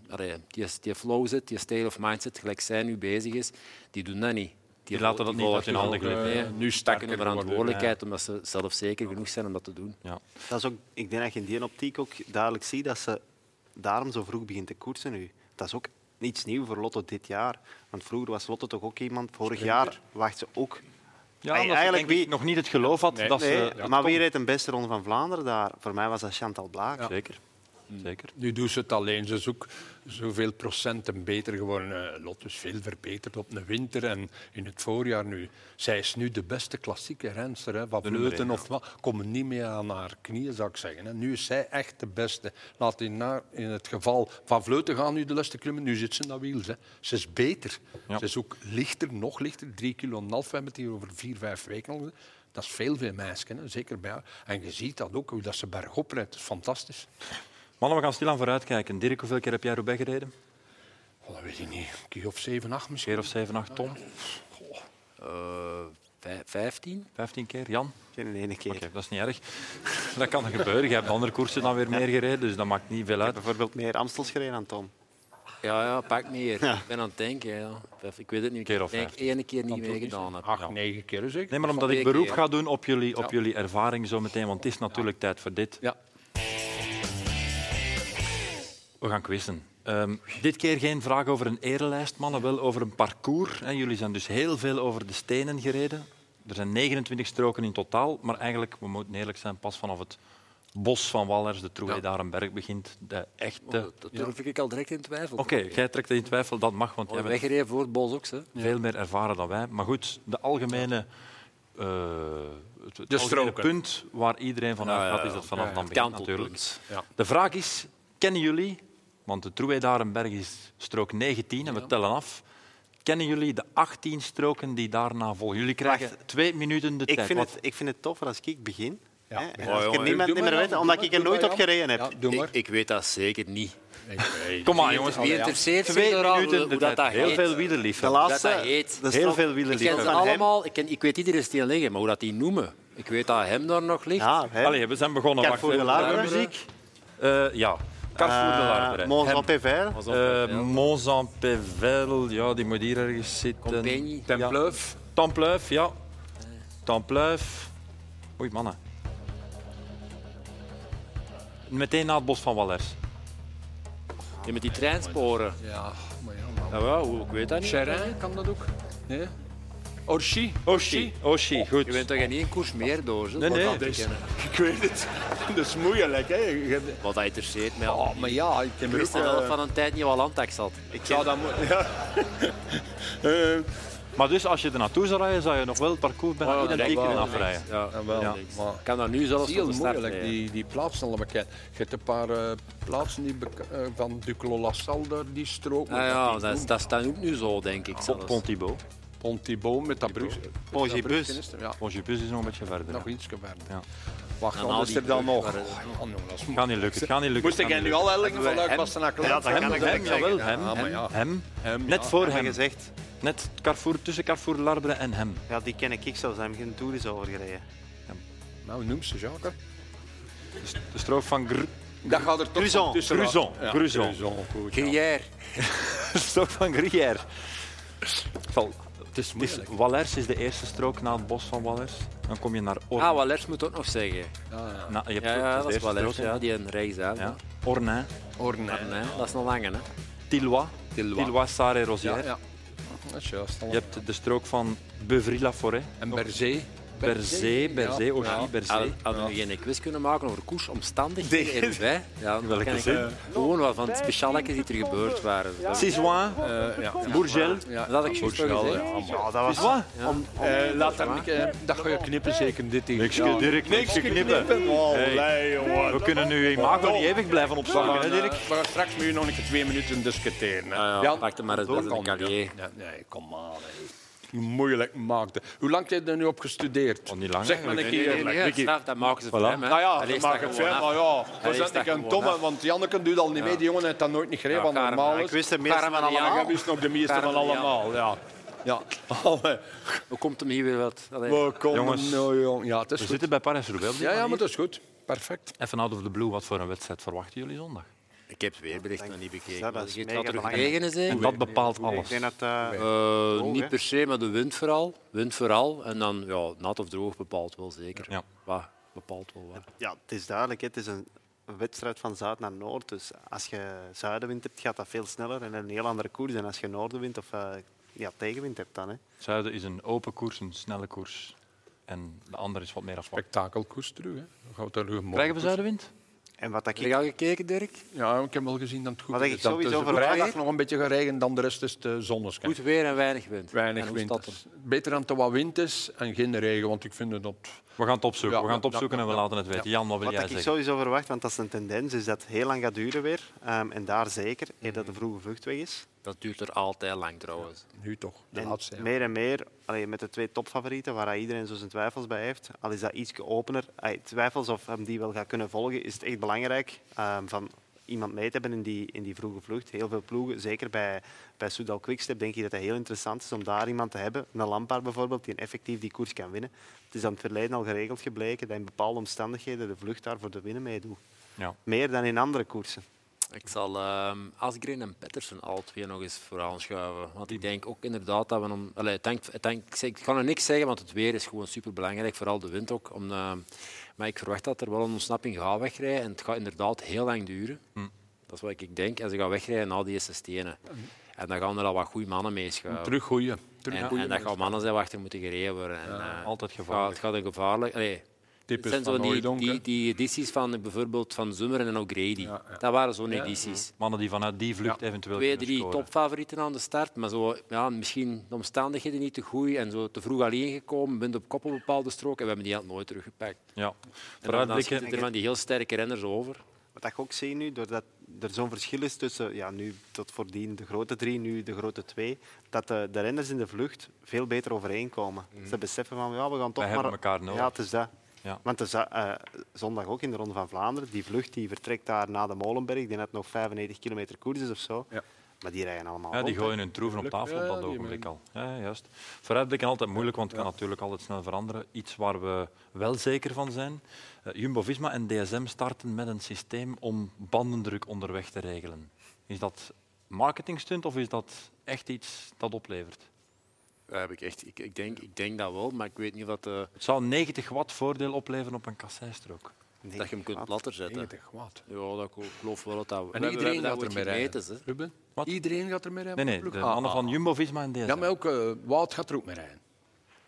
[SPEAKER 2] die, die flow zit, die state of mind zit, gelijk zij nu bezig is, die doen dat niet.
[SPEAKER 1] Die laten dat niet uit hun handen glippen.
[SPEAKER 2] nee.
[SPEAKER 3] Nu
[SPEAKER 2] Die pakken de verantwoordelijkheid omdat ze zelfzeker genoeg zijn om dat te doen.
[SPEAKER 1] Ja.
[SPEAKER 4] Dat is ook, ik denk dat je in die optiek ook duidelijk ziet dat ze daarom zo vroeg begint te koersen nu. Dat is ook niets nieuws voor Lotto dit jaar. Want vroeger was Lotto toch ook iemand... Vorig jaar wacht ze ook...
[SPEAKER 1] Ja,
[SPEAKER 4] eigenlijk wie-
[SPEAKER 1] nog niet het geloof had dat
[SPEAKER 4] Nee,
[SPEAKER 1] ze...
[SPEAKER 4] maar wie reed een beste ronde van Vlaanderen daar? Voor mij was dat Chantal Blaak.
[SPEAKER 1] Zeker. Zeker.
[SPEAKER 3] Nu doet ze het alleen. Ze is ook zoveel procenten beter geworden. Eh, Lotte is veel verbeterd op de winter en in het voorjaar nu. Zij is nu de beste klassieke renster. Hè. Vleuten
[SPEAKER 1] één,
[SPEAKER 3] of wat, komen niet meer aan haar knieën, zou ik zeggen. Hè. Nu is zij echt de beste. Laat in, in het geval van Vleuten gaan nu de laatste klimmen. Nu zit ze in dat wiel. Hè. Ze is beter.
[SPEAKER 1] Ja.
[SPEAKER 3] Ze is ook lichter, nog lichter. Drie kilo en half. We hebben het hier over vier, vijf weken al. Dat is veel, veel meisjes, zeker bij haar. En je ziet dat ook, hoe dat ze bergop rijdt. Dat is fantastisch.
[SPEAKER 1] Mannen, we gaan stilaan vooruitkijken. Dirk, hoeveel keer heb jij Roubaix gereden?
[SPEAKER 3] Oh, dat weet ik niet. Een keer of zeven, acht
[SPEAKER 1] Een
[SPEAKER 3] misschien.
[SPEAKER 1] keer of zeven, acht ton?
[SPEAKER 2] Eh, vij- 15?
[SPEAKER 1] Vijftien keer? Jan?
[SPEAKER 4] Geen ene keer.
[SPEAKER 1] Oké, dat is niet erg. Dat kan gebeuren. Je hebt andere koersen dan weer meer gereden, dus dat maakt niet veel
[SPEAKER 4] Ik
[SPEAKER 1] uit.
[SPEAKER 4] heb bijvoorbeeld meer Amstels gereden dan Tom.
[SPEAKER 2] Ja, ja, pak meer. Ik ben aan het denken. Ja. Ik weet het niet.
[SPEAKER 1] Keer
[SPEAKER 2] Ik
[SPEAKER 1] of
[SPEAKER 2] denk
[SPEAKER 1] vijftien.
[SPEAKER 2] één keer niet meegedaan heb.
[SPEAKER 3] Acht, negen keer zeker.
[SPEAKER 1] Nee, maar omdat ik beroep ga doen op jullie, op jullie ervaring zo meteen, want het is natuurlijk tijd voor dit. We gaan quizzen. Ehm, dit keer geen vraag over een erelijst, mannen, wel over een parcours. Hè. Jullie zijn dus heel veel over de stenen gereden. Er zijn 29 stroken in totaal, maar eigenlijk, we moeten eerlijk zijn, pas vanaf het bos van Wallers, de Trouwe Darenberg, begint de echte...
[SPEAKER 2] Dat durf ik al direct in twijfel.
[SPEAKER 1] Oké, jij trekt het in twijfel, dat mag, want jij
[SPEAKER 2] Wij
[SPEAKER 1] bent
[SPEAKER 2] gereden voor het bos ook. Hè.
[SPEAKER 1] veel meer ervaren dan wij. Maar goed, de algemene, eh, het, het
[SPEAKER 3] De
[SPEAKER 1] algemene
[SPEAKER 3] stroken.
[SPEAKER 1] punt waar iedereen van
[SPEAKER 2] Ja, ja,
[SPEAKER 1] uitgaat, is dat vanaf
[SPEAKER 3] Ja, ja.
[SPEAKER 1] dan begint natuurlijk.
[SPEAKER 3] Ja.
[SPEAKER 1] De vraag is, kennen jullie, want de Trouwe Darenberg is strook 19 en we tellen af, kennen jullie de 18 stroken die daarna volgen? Jullie krijgen
[SPEAKER 4] Wacht.
[SPEAKER 1] twee minuten de
[SPEAKER 4] Ik
[SPEAKER 1] tijd.
[SPEAKER 4] vind,
[SPEAKER 1] Wat-
[SPEAKER 4] het, ik vind het toffer als ik begin.
[SPEAKER 3] Ja.
[SPEAKER 4] Hè, en als ik er niet meer weet, omdat
[SPEAKER 3] doe
[SPEAKER 4] ik er nooit op gereden heb.
[SPEAKER 3] Ja, doe maar.
[SPEAKER 2] Ik, ik weet dat zeker niet.
[SPEAKER 1] Kom maar, jongens.
[SPEAKER 2] Wie interesseert zich
[SPEAKER 1] Twee minuten
[SPEAKER 2] hoe
[SPEAKER 1] de
[SPEAKER 2] dat, dat
[SPEAKER 1] Heel veel
[SPEAKER 4] De
[SPEAKER 1] wielerliefhebbers.
[SPEAKER 4] laatste,
[SPEAKER 2] dat heet.
[SPEAKER 4] de
[SPEAKER 1] Heel veel
[SPEAKER 2] Ik ken
[SPEAKER 1] wielerliefhebbers.
[SPEAKER 2] ze allemaal. Ik, ken, ik weet iedere steen liggen, maar hoe dat die noemen. Ik weet dat hem daar nog ligt.
[SPEAKER 4] Ja.
[SPEAKER 1] Allee, we zijn begonnen. Wacht,
[SPEAKER 4] de
[SPEAKER 1] even.
[SPEAKER 4] Larbre.
[SPEAKER 1] muziek. Eh, ja, Carrefour de Larbre.
[SPEAKER 4] Uh, Mons en
[SPEAKER 1] Eh. Mons en ja, die moet hier ergens zitten.
[SPEAKER 2] Compagnie.
[SPEAKER 3] Templeuf.
[SPEAKER 1] Templeuf, ja. Templeuf. Oei, mannen. Meteen na het bos van Wallers.
[SPEAKER 2] Ja, met die treinsporen.
[SPEAKER 3] Ja, maar ja, maar...
[SPEAKER 2] Ja, wel, hoe- ik weet dat niet.
[SPEAKER 3] Cherin kan dat ook. Nee? Orchi.
[SPEAKER 1] Oshi, Oshi, goed.
[SPEAKER 2] Je bent toch in één koers meer door? zo?
[SPEAKER 1] Nee, nee.
[SPEAKER 2] dat
[SPEAKER 3] Dat is-
[SPEAKER 2] bekennen.
[SPEAKER 3] Ik weet het. Dat is moeilijk. Hè. Je-
[SPEAKER 2] Wat dat interesseert mij.
[SPEAKER 3] Oh, maar ja, ik heb
[SPEAKER 2] wist dat
[SPEAKER 3] eh,
[SPEAKER 2] het van een tijd niet wat landtax had.
[SPEAKER 3] Ik zou dat moeten... Ja. Eh,
[SPEAKER 1] Maar dus als je er naartoe zou rijden, zou je nog wel het parcours bijna
[SPEAKER 2] Oh,
[SPEAKER 1] identiek
[SPEAKER 2] direct
[SPEAKER 1] kunnen
[SPEAKER 2] wel.
[SPEAKER 1] afrijden.
[SPEAKER 2] Ja.
[SPEAKER 3] ja, wel.
[SPEAKER 1] Ja.
[SPEAKER 3] Maar
[SPEAKER 2] Ik kan dat nu zelfs
[SPEAKER 3] heel
[SPEAKER 2] op
[SPEAKER 3] moeilijk,
[SPEAKER 2] rijden.
[SPEAKER 3] die, die plaatsen allemaal. Je hebt een paar eh, plaatsen die van Duclos La Salle, daar, die strook.
[SPEAKER 2] Ah, ja, dat, is- dat staat ook nu zo, denk ik. zelfs.
[SPEAKER 1] Pontibot.
[SPEAKER 3] Pontibot met dat brug.
[SPEAKER 4] Pongibus.
[SPEAKER 3] Ja,
[SPEAKER 1] Pongibus is nog een beetje verder.
[SPEAKER 3] nog iets verder.
[SPEAKER 1] Ja.
[SPEAKER 3] Wacht, dan
[SPEAKER 2] al
[SPEAKER 3] is
[SPEAKER 2] die
[SPEAKER 3] er dan nog. Oh,
[SPEAKER 1] Het gaat niet lukken. Het gaat niet lukken.
[SPEAKER 3] Moest ik nu al elke vanuit
[SPEAKER 2] Hem-
[SPEAKER 3] Bastenaken?
[SPEAKER 4] Ja, dat kan
[SPEAKER 1] lukken.
[SPEAKER 4] ik
[SPEAKER 1] Hem, jawel, hem,
[SPEAKER 3] Ja, maar ja.
[SPEAKER 1] hem.
[SPEAKER 3] Hem,
[SPEAKER 1] Net
[SPEAKER 3] ja.
[SPEAKER 1] voor
[SPEAKER 4] Heb je
[SPEAKER 1] hem.
[SPEAKER 4] gezegd?
[SPEAKER 1] Net Carrefour, tussen Carrefour Larbre en hem.
[SPEAKER 4] Ja, die ken ik zelfs. Daar heb ik geen tour is over gereden.
[SPEAKER 3] Nou, noem ze, Jacques.
[SPEAKER 1] De strook van Gr
[SPEAKER 3] Dat gaat er toch
[SPEAKER 4] Gruzon.
[SPEAKER 3] van tussen.
[SPEAKER 1] Gruzon.
[SPEAKER 3] Ja,
[SPEAKER 1] Gruzon.
[SPEAKER 3] Gruzon, goed.
[SPEAKER 2] Gruyère.
[SPEAKER 1] de strook van Gruyère. Val-
[SPEAKER 3] Het is
[SPEAKER 1] Het is. Wallers is de eerste strook na het bos van Wallers. Dan kom je naar Orne.
[SPEAKER 2] Ah, Wallers moet ook nog zeggen.
[SPEAKER 3] Ja, ja.
[SPEAKER 1] Na- je hebt
[SPEAKER 2] Ja,
[SPEAKER 1] ook-
[SPEAKER 2] ja
[SPEAKER 1] de
[SPEAKER 2] dat is Wallers.
[SPEAKER 1] strook,
[SPEAKER 2] Ja, die een rechtsaf.
[SPEAKER 1] Ja. Ornain,
[SPEAKER 3] Orne.
[SPEAKER 2] Maar nee, dat is nog langer. Hè.
[SPEAKER 1] Tillois,
[SPEAKER 3] Tillois.
[SPEAKER 1] Tillois, Sarre et
[SPEAKER 3] Ja,
[SPEAKER 1] Rosière.
[SPEAKER 3] ja. Dat is juist.
[SPEAKER 1] Je hebt de strook van Beuvry-la-Forêt.
[SPEAKER 3] En Berzee.
[SPEAKER 1] Per se, per se, Ogier, per se.
[SPEAKER 2] Hadden hadden we geen quiz kunnen maken over koersomstandigheden in Roubaix? Ja, kan ik eh, gewoon wat van het speciale die er gebeurd waren. Dat,
[SPEAKER 1] Sisouin,
[SPEAKER 3] Eh, ja.
[SPEAKER 1] Bourgel.
[SPEAKER 3] Ja,
[SPEAKER 2] dat had ik juist gezegd.
[SPEAKER 3] ja, maar-
[SPEAKER 4] Ja, dat was... Om, om,
[SPEAKER 3] Eh, laat dat, niet, eh, dat ga je knippen zeker dit ding.
[SPEAKER 1] Niks
[SPEAKER 3] Ja.
[SPEAKER 1] Dirk, niks knippen.
[SPEAKER 3] Oh,
[SPEAKER 1] Hey.
[SPEAKER 3] nee, jongen.
[SPEAKER 1] We kunnen nu imago niet eeuwig blijven
[SPEAKER 3] gaan,
[SPEAKER 1] hè, Dirk?
[SPEAKER 3] we gaan straks met u nog een keer twee minuten discussiëren. Hè.
[SPEAKER 2] Ja, ja, pak er maar eens
[SPEAKER 3] dat
[SPEAKER 2] bij de
[SPEAKER 3] kan,
[SPEAKER 2] Calier.
[SPEAKER 3] ja. Ja, Nee, kom aan. Moeilijk maakte. Hoe lang heb je er nu op gestudeerd?
[SPEAKER 1] Oh, niet lang,
[SPEAKER 3] Zeg maar een keer.
[SPEAKER 2] Nee, dat maken ze
[SPEAKER 1] Voilà.
[SPEAKER 2] voor hem. hè.
[SPEAKER 3] Nou ja, dat ver,
[SPEAKER 2] af.
[SPEAKER 3] maar ja, zet
[SPEAKER 2] dat
[SPEAKER 3] ik een domme, want Janneke doet al niet mee. Die jongen heeft dat nooit niet gereden, wat normaal
[SPEAKER 4] ik
[SPEAKER 3] is.
[SPEAKER 4] wist de meeste van allemaal.
[SPEAKER 3] jij wist nog de meeste van allemaal, ja. Ja. Allee.
[SPEAKER 2] Hoe komt hem hier weer wat? Allee.
[SPEAKER 3] We komen
[SPEAKER 1] Jongens,
[SPEAKER 3] nou, jong. Ja, het is
[SPEAKER 1] We
[SPEAKER 3] goed.
[SPEAKER 1] zitten bij die
[SPEAKER 3] Ja, ja, maar dat is goed. Perfect.
[SPEAKER 1] Even out of the blue, wat voor een wedstrijd verwachten jullie zondag?
[SPEAKER 2] Ik heb het weerbericht nog niet bekeken.
[SPEAKER 4] Ja, dat is
[SPEAKER 2] het gaat
[SPEAKER 4] belangrijk.
[SPEAKER 2] regenen zijn.
[SPEAKER 1] En dat bepaalt
[SPEAKER 4] Ik
[SPEAKER 1] alles.
[SPEAKER 4] denk dat... eh,
[SPEAKER 2] Eh, niet per se, maar de wind vooral. Wind vooral. En dan ja, nat of droog bepaalt wel zeker.
[SPEAKER 1] Ja.
[SPEAKER 2] Wat bepaalt wel wat.
[SPEAKER 4] Ja, het is duidelijk. Het is een wedstrijd van zuid naar noord. Dus als je zuidenwind hebt, gaat dat veel sneller en een heel andere koers. En als je noordenwind of eh, ja, tegenwind hebt dan. Hè.
[SPEAKER 1] Zuiden is een open koers, een snelle koers. En de andere is wat meer afwacht.
[SPEAKER 3] Spektakelkoers terug. Hè. Er
[SPEAKER 1] Krijgen we zuidenwind?
[SPEAKER 4] En wat dat
[SPEAKER 2] Heb je
[SPEAKER 4] ik,
[SPEAKER 2] al gekeken, Dirk?
[SPEAKER 3] Ja, ik heb wel gezien dat het goed
[SPEAKER 4] Wat ik
[SPEAKER 3] is. Dat
[SPEAKER 4] sowieso
[SPEAKER 3] is
[SPEAKER 4] verwacht-
[SPEAKER 3] vrijdag nog een beetje geregend, dan de rest is de zonneschijn.
[SPEAKER 2] Goed weer en weinig wind.
[SPEAKER 3] Weinig
[SPEAKER 2] en
[SPEAKER 3] wind.
[SPEAKER 2] het?
[SPEAKER 3] Beter dan het wat wind is en geen regen, want ik vind dat...
[SPEAKER 1] We gaan het opzoeken,
[SPEAKER 3] Ja,
[SPEAKER 1] we gaan het opzoeken en we
[SPEAKER 3] ja.
[SPEAKER 1] laten het weten. Jan, wat wil
[SPEAKER 4] wat
[SPEAKER 1] jij
[SPEAKER 4] dat ik
[SPEAKER 1] zeggen?
[SPEAKER 4] sowieso verwacht, want dat is een tendens, is dat het heel lang gaat duren weer. Ehm, en daar zeker, eer dat de vroege vlucht weg is.
[SPEAKER 2] Dat duurt er altijd lang trouwens.
[SPEAKER 3] Nu toch, de
[SPEAKER 4] En
[SPEAKER 3] laatste. ja.
[SPEAKER 4] meer en meer, allee, met de twee topfavorieten, waar iedereen zo zijn twijfels bij heeft, al is dat iets opener, allee, twijfels of hem die wel gaat kunnen volgen, is het echt belangrijk ehm, van iemand mee te hebben in die, in die vroege vlucht. Heel veel ploegen, zeker bij, bij Soudal Quickstep, denk ik dat het heel interessant is om daar iemand te hebben, een Lampaard bijvoorbeeld, die effectief die koers kan winnen. Het is aan het verleden al geregeld gebleken dat in bepaalde omstandigheden de vlucht daar voor de winnen meedoet.
[SPEAKER 1] Ja.
[SPEAKER 4] Meer dan in andere koersen.
[SPEAKER 2] Ik zal ehm Asgreen en Pettersen alle twee nog eens voor aanschuiven. Want ik denk ook inderdaad dat we... Om, hangt- het hangt- ik ik kan er niks zeggen, want het weer is gewoon superbelangrijk. Vooral de wind ook. Om, ehm, maar ik verwacht dat er wel een ontsnapping gaat wegrijden. En het gaat inderdaad heel lang duren.
[SPEAKER 1] Hm.
[SPEAKER 2] Dat is wat ik denk. En ze gaan wegrijden na die eerste stenen. En dan gaan er al wat goede mannen meeschuiven.
[SPEAKER 3] Terug goeie. Terug
[SPEAKER 2] En,
[SPEAKER 3] goeie
[SPEAKER 2] en dat gaan mannen zijn waar achter moeten gereden worden. En, eh,
[SPEAKER 1] Altijd gevaarlijk.
[SPEAKER 2] het gaat een gevaarlijk... zijn zo die, die, die edities van bijvoorbeeld van Zummer en O'Grady.
[SPEAKER 3] Ja, ja.
[SPEAKER 2] Dat waren zo'n edities.
[SPEAKER 1] Mannen die vanuit die vlucht eventueel
[SPEAKER 2] Twee, drie
[SPEAKER 1] scoren.
[SPEAKER 2] topfavorieten aan de start, maar zo, ja, misschien de omstandigheden niet te goed en zo te vroeg alleen gekomen, bent op kop op bepaalde stroken en we hebben die altijd nooit teruggepakt.
[SPEAKER 1] Ja. Vooruitblikken.
[SPEAKER 2] zitten er van die heel sterke renners over.
[SPEAKER 4] Wat ik ook zie nu, doordat er zo'n verschil is tussen ja, nu tot voordien de grote drie, nu de grote twee, dat de, de renners in de vlucht veel beter overeenkomen. Ze beseffen van, ja, we gaan toch
[SPEAKER 1] Wij
[SPEAKER 4] maar...
[SPEAKER 1] hebben elkaar nodig.
[SPEAKER 4] Ja, het is dat.
[SPEAKER 1] Ja.
[SPEAKER 4] Want de za- eh, zondag ook in de Ronde van Vlaanderen, die vlucht die vertrekt daar na de Molenberg, die net nog 95 kilometer koers is of zo.
[SPEAKER 3] Ja.
[SPEAKER 4] Maar die rijden allemaal
[SPEAKER 1] Ja, die
[SPEAKER 4] rond,
[SPEAKER 1] gooien hun troeven op tafel op dat ogenblik al. Ja, juist. Vooruitblikken altijd moeilijk, want het kan natuurlijk altijd snel veranderen. Iets waar we wel zeker van zijn. Eh, Jumbo-Visma en DSM starten met een systeem om bandendruk onderweg te regelen. Is dat marketingstunt of is dat echt iets dat oplevert?
[SPEAKER 2] Dat heb ik, echt, ik, ik, denk, ik denk dat wel, maar ik weet niet wat de,
[SPEAKER 1] Het zou 90 watt voordeel opleveren op een kasseistrook.
[SPEAKER 2] Dat je hem kunt platter zetten.
[SPEAKER 3] 90 watt.
[SPEAKER 2] Ja, dat ik geloof wel dat dat... we
[SPEAKER 3] En
[SPEAKER 2] hebben-
[SPEAKER 3] iedereen gaat
[SPEAKER 2] hebben
[SPEAKER 3] er
[SPEAKER 2] dat
[SPEAKER 3] mee
[SPEAKER 2] ooit
[SPEAKER 3] rijden.
[SPEAKER 2] hè.
[SPEAKER 3] Ruben?
[SPEAKER 1] Wat?
[SPEAKER 3] Iedereen gaat er mee rijden?
[SPEAKER 1] Nee, nee, de mannen van
[SPEAKER 3] ah.
[SPEAKER 1] Jumbo-Visma en DSM.
[SPEAKER 3] Ja, maar ook eh, Wout gaat er ook mee rijden.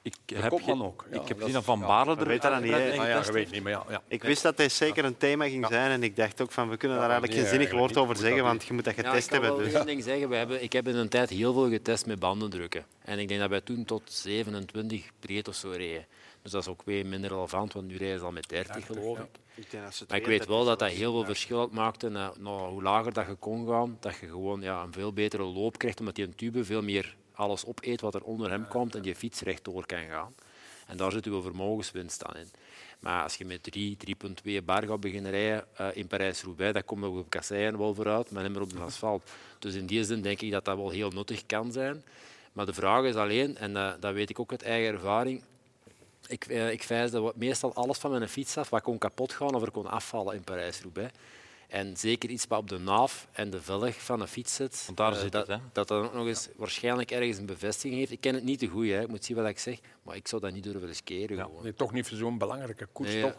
[SPEAKER 1] Ik
[SPEAKER 3] de
[SPEAKER 1] heb,
[SPEAKER 3] kopman
[SPEAKER 1] ge-
[SPEAKER 3] ook. Ja,
[SPEAKER 1] ik heb
[SPEAKER 3] dat
[SPEAKER 1] gezien dat Van
[SPEAKER 3] ja,
[SPEAKER 1] Baarle
[SPEAKER 4] we
[SPEAKER 1] er
[SPEAKER 4] weten dat niet, hè.
[SPEAKER 3] Ah, ja, je weet niet, maar ja. ja.
[SPEAKER 4] Ik wist dat dit zeker een thema ging zijn en ik dacht ook van, we kunnen
[SPEAKER 3] Ja,
[SPEAKER 4] daar eigenlijk
[SPEAKER 3] nee,
[SPEAKER 4] geen zinnig woord over zeggen, want je moet dat
[SPEAKER 2] Ja, ik
[SPEAKER 4] getest
[SPEAKER 2] kan
[SPEAKER 4] hebben.
[SPEAKER 2] wel
[SPEAKER 4] Dus.
[SPEAKER 2] één ding zeggen. We hebben, ik heb in een tijd heel veel getest met bandendrukken. En ik denk dat wij toen tot 27 breed of zo reden. Dus dat is ook weer minder relevant, want nu rijden ze al met 30, geloof ik.
[SPEAKER 4] Ik denk dat ze
[SPEAKER 2] Maar ik
[SPEAKER 4] 32
[SPEAKER 2] weet wel dat dat heel veel verschil uitmaakte. Na, nou, hoe lager dat je kon gaan, dat je gewoon ja, een veel betere loop krijgt, omdat die een tube veel meer alles opeet wat er onder hem komt en die fiets rechtdoor kan gaan. En daar zit uw vermogenswinst aan in. Maar als je met 3, 3,2 bar gaat beginnen rijden eh, in Parijs-Roubaix, dat komt ook op kasseien wel vooruit, maar niet meer op de asfalt. Dus in die zin denk ik dat dat wel heel nuttig kan zijn. Maar de vraag is alleen, en eh, dat weet ik ook uit eigen ervaring, ik, eh, ik vijsde meestal alles van mijn fiets af wat kon kapot gaan of er kon afvallen in Parijs-Roubaix. En zeker iets wat op de naaf en de velg van een fiets zit,
[SPEAKER 1] Want daar
[SPEAKER 2] eh,
[SPEAKER 1] zit
[SPEAKER 2] dat,
[SPEAKER 1] het, hè?
[SPEAKER 2] dat dan ook nog eens waarschijnlijk ergens een bevestiging heeft. Ik ken het niet te goed, hè. ik moet zien wat ik zeg, maar ik zou dat niet durven riskeren.
[SPEAKER 1] Ja.
[SPEAKER 2] gewoon.
[SPEAKER 3] Nee, toch niet voor zo'n belangrijke koers.
[SPEAKER 2] Nee,
[SPEAKER 3] toch?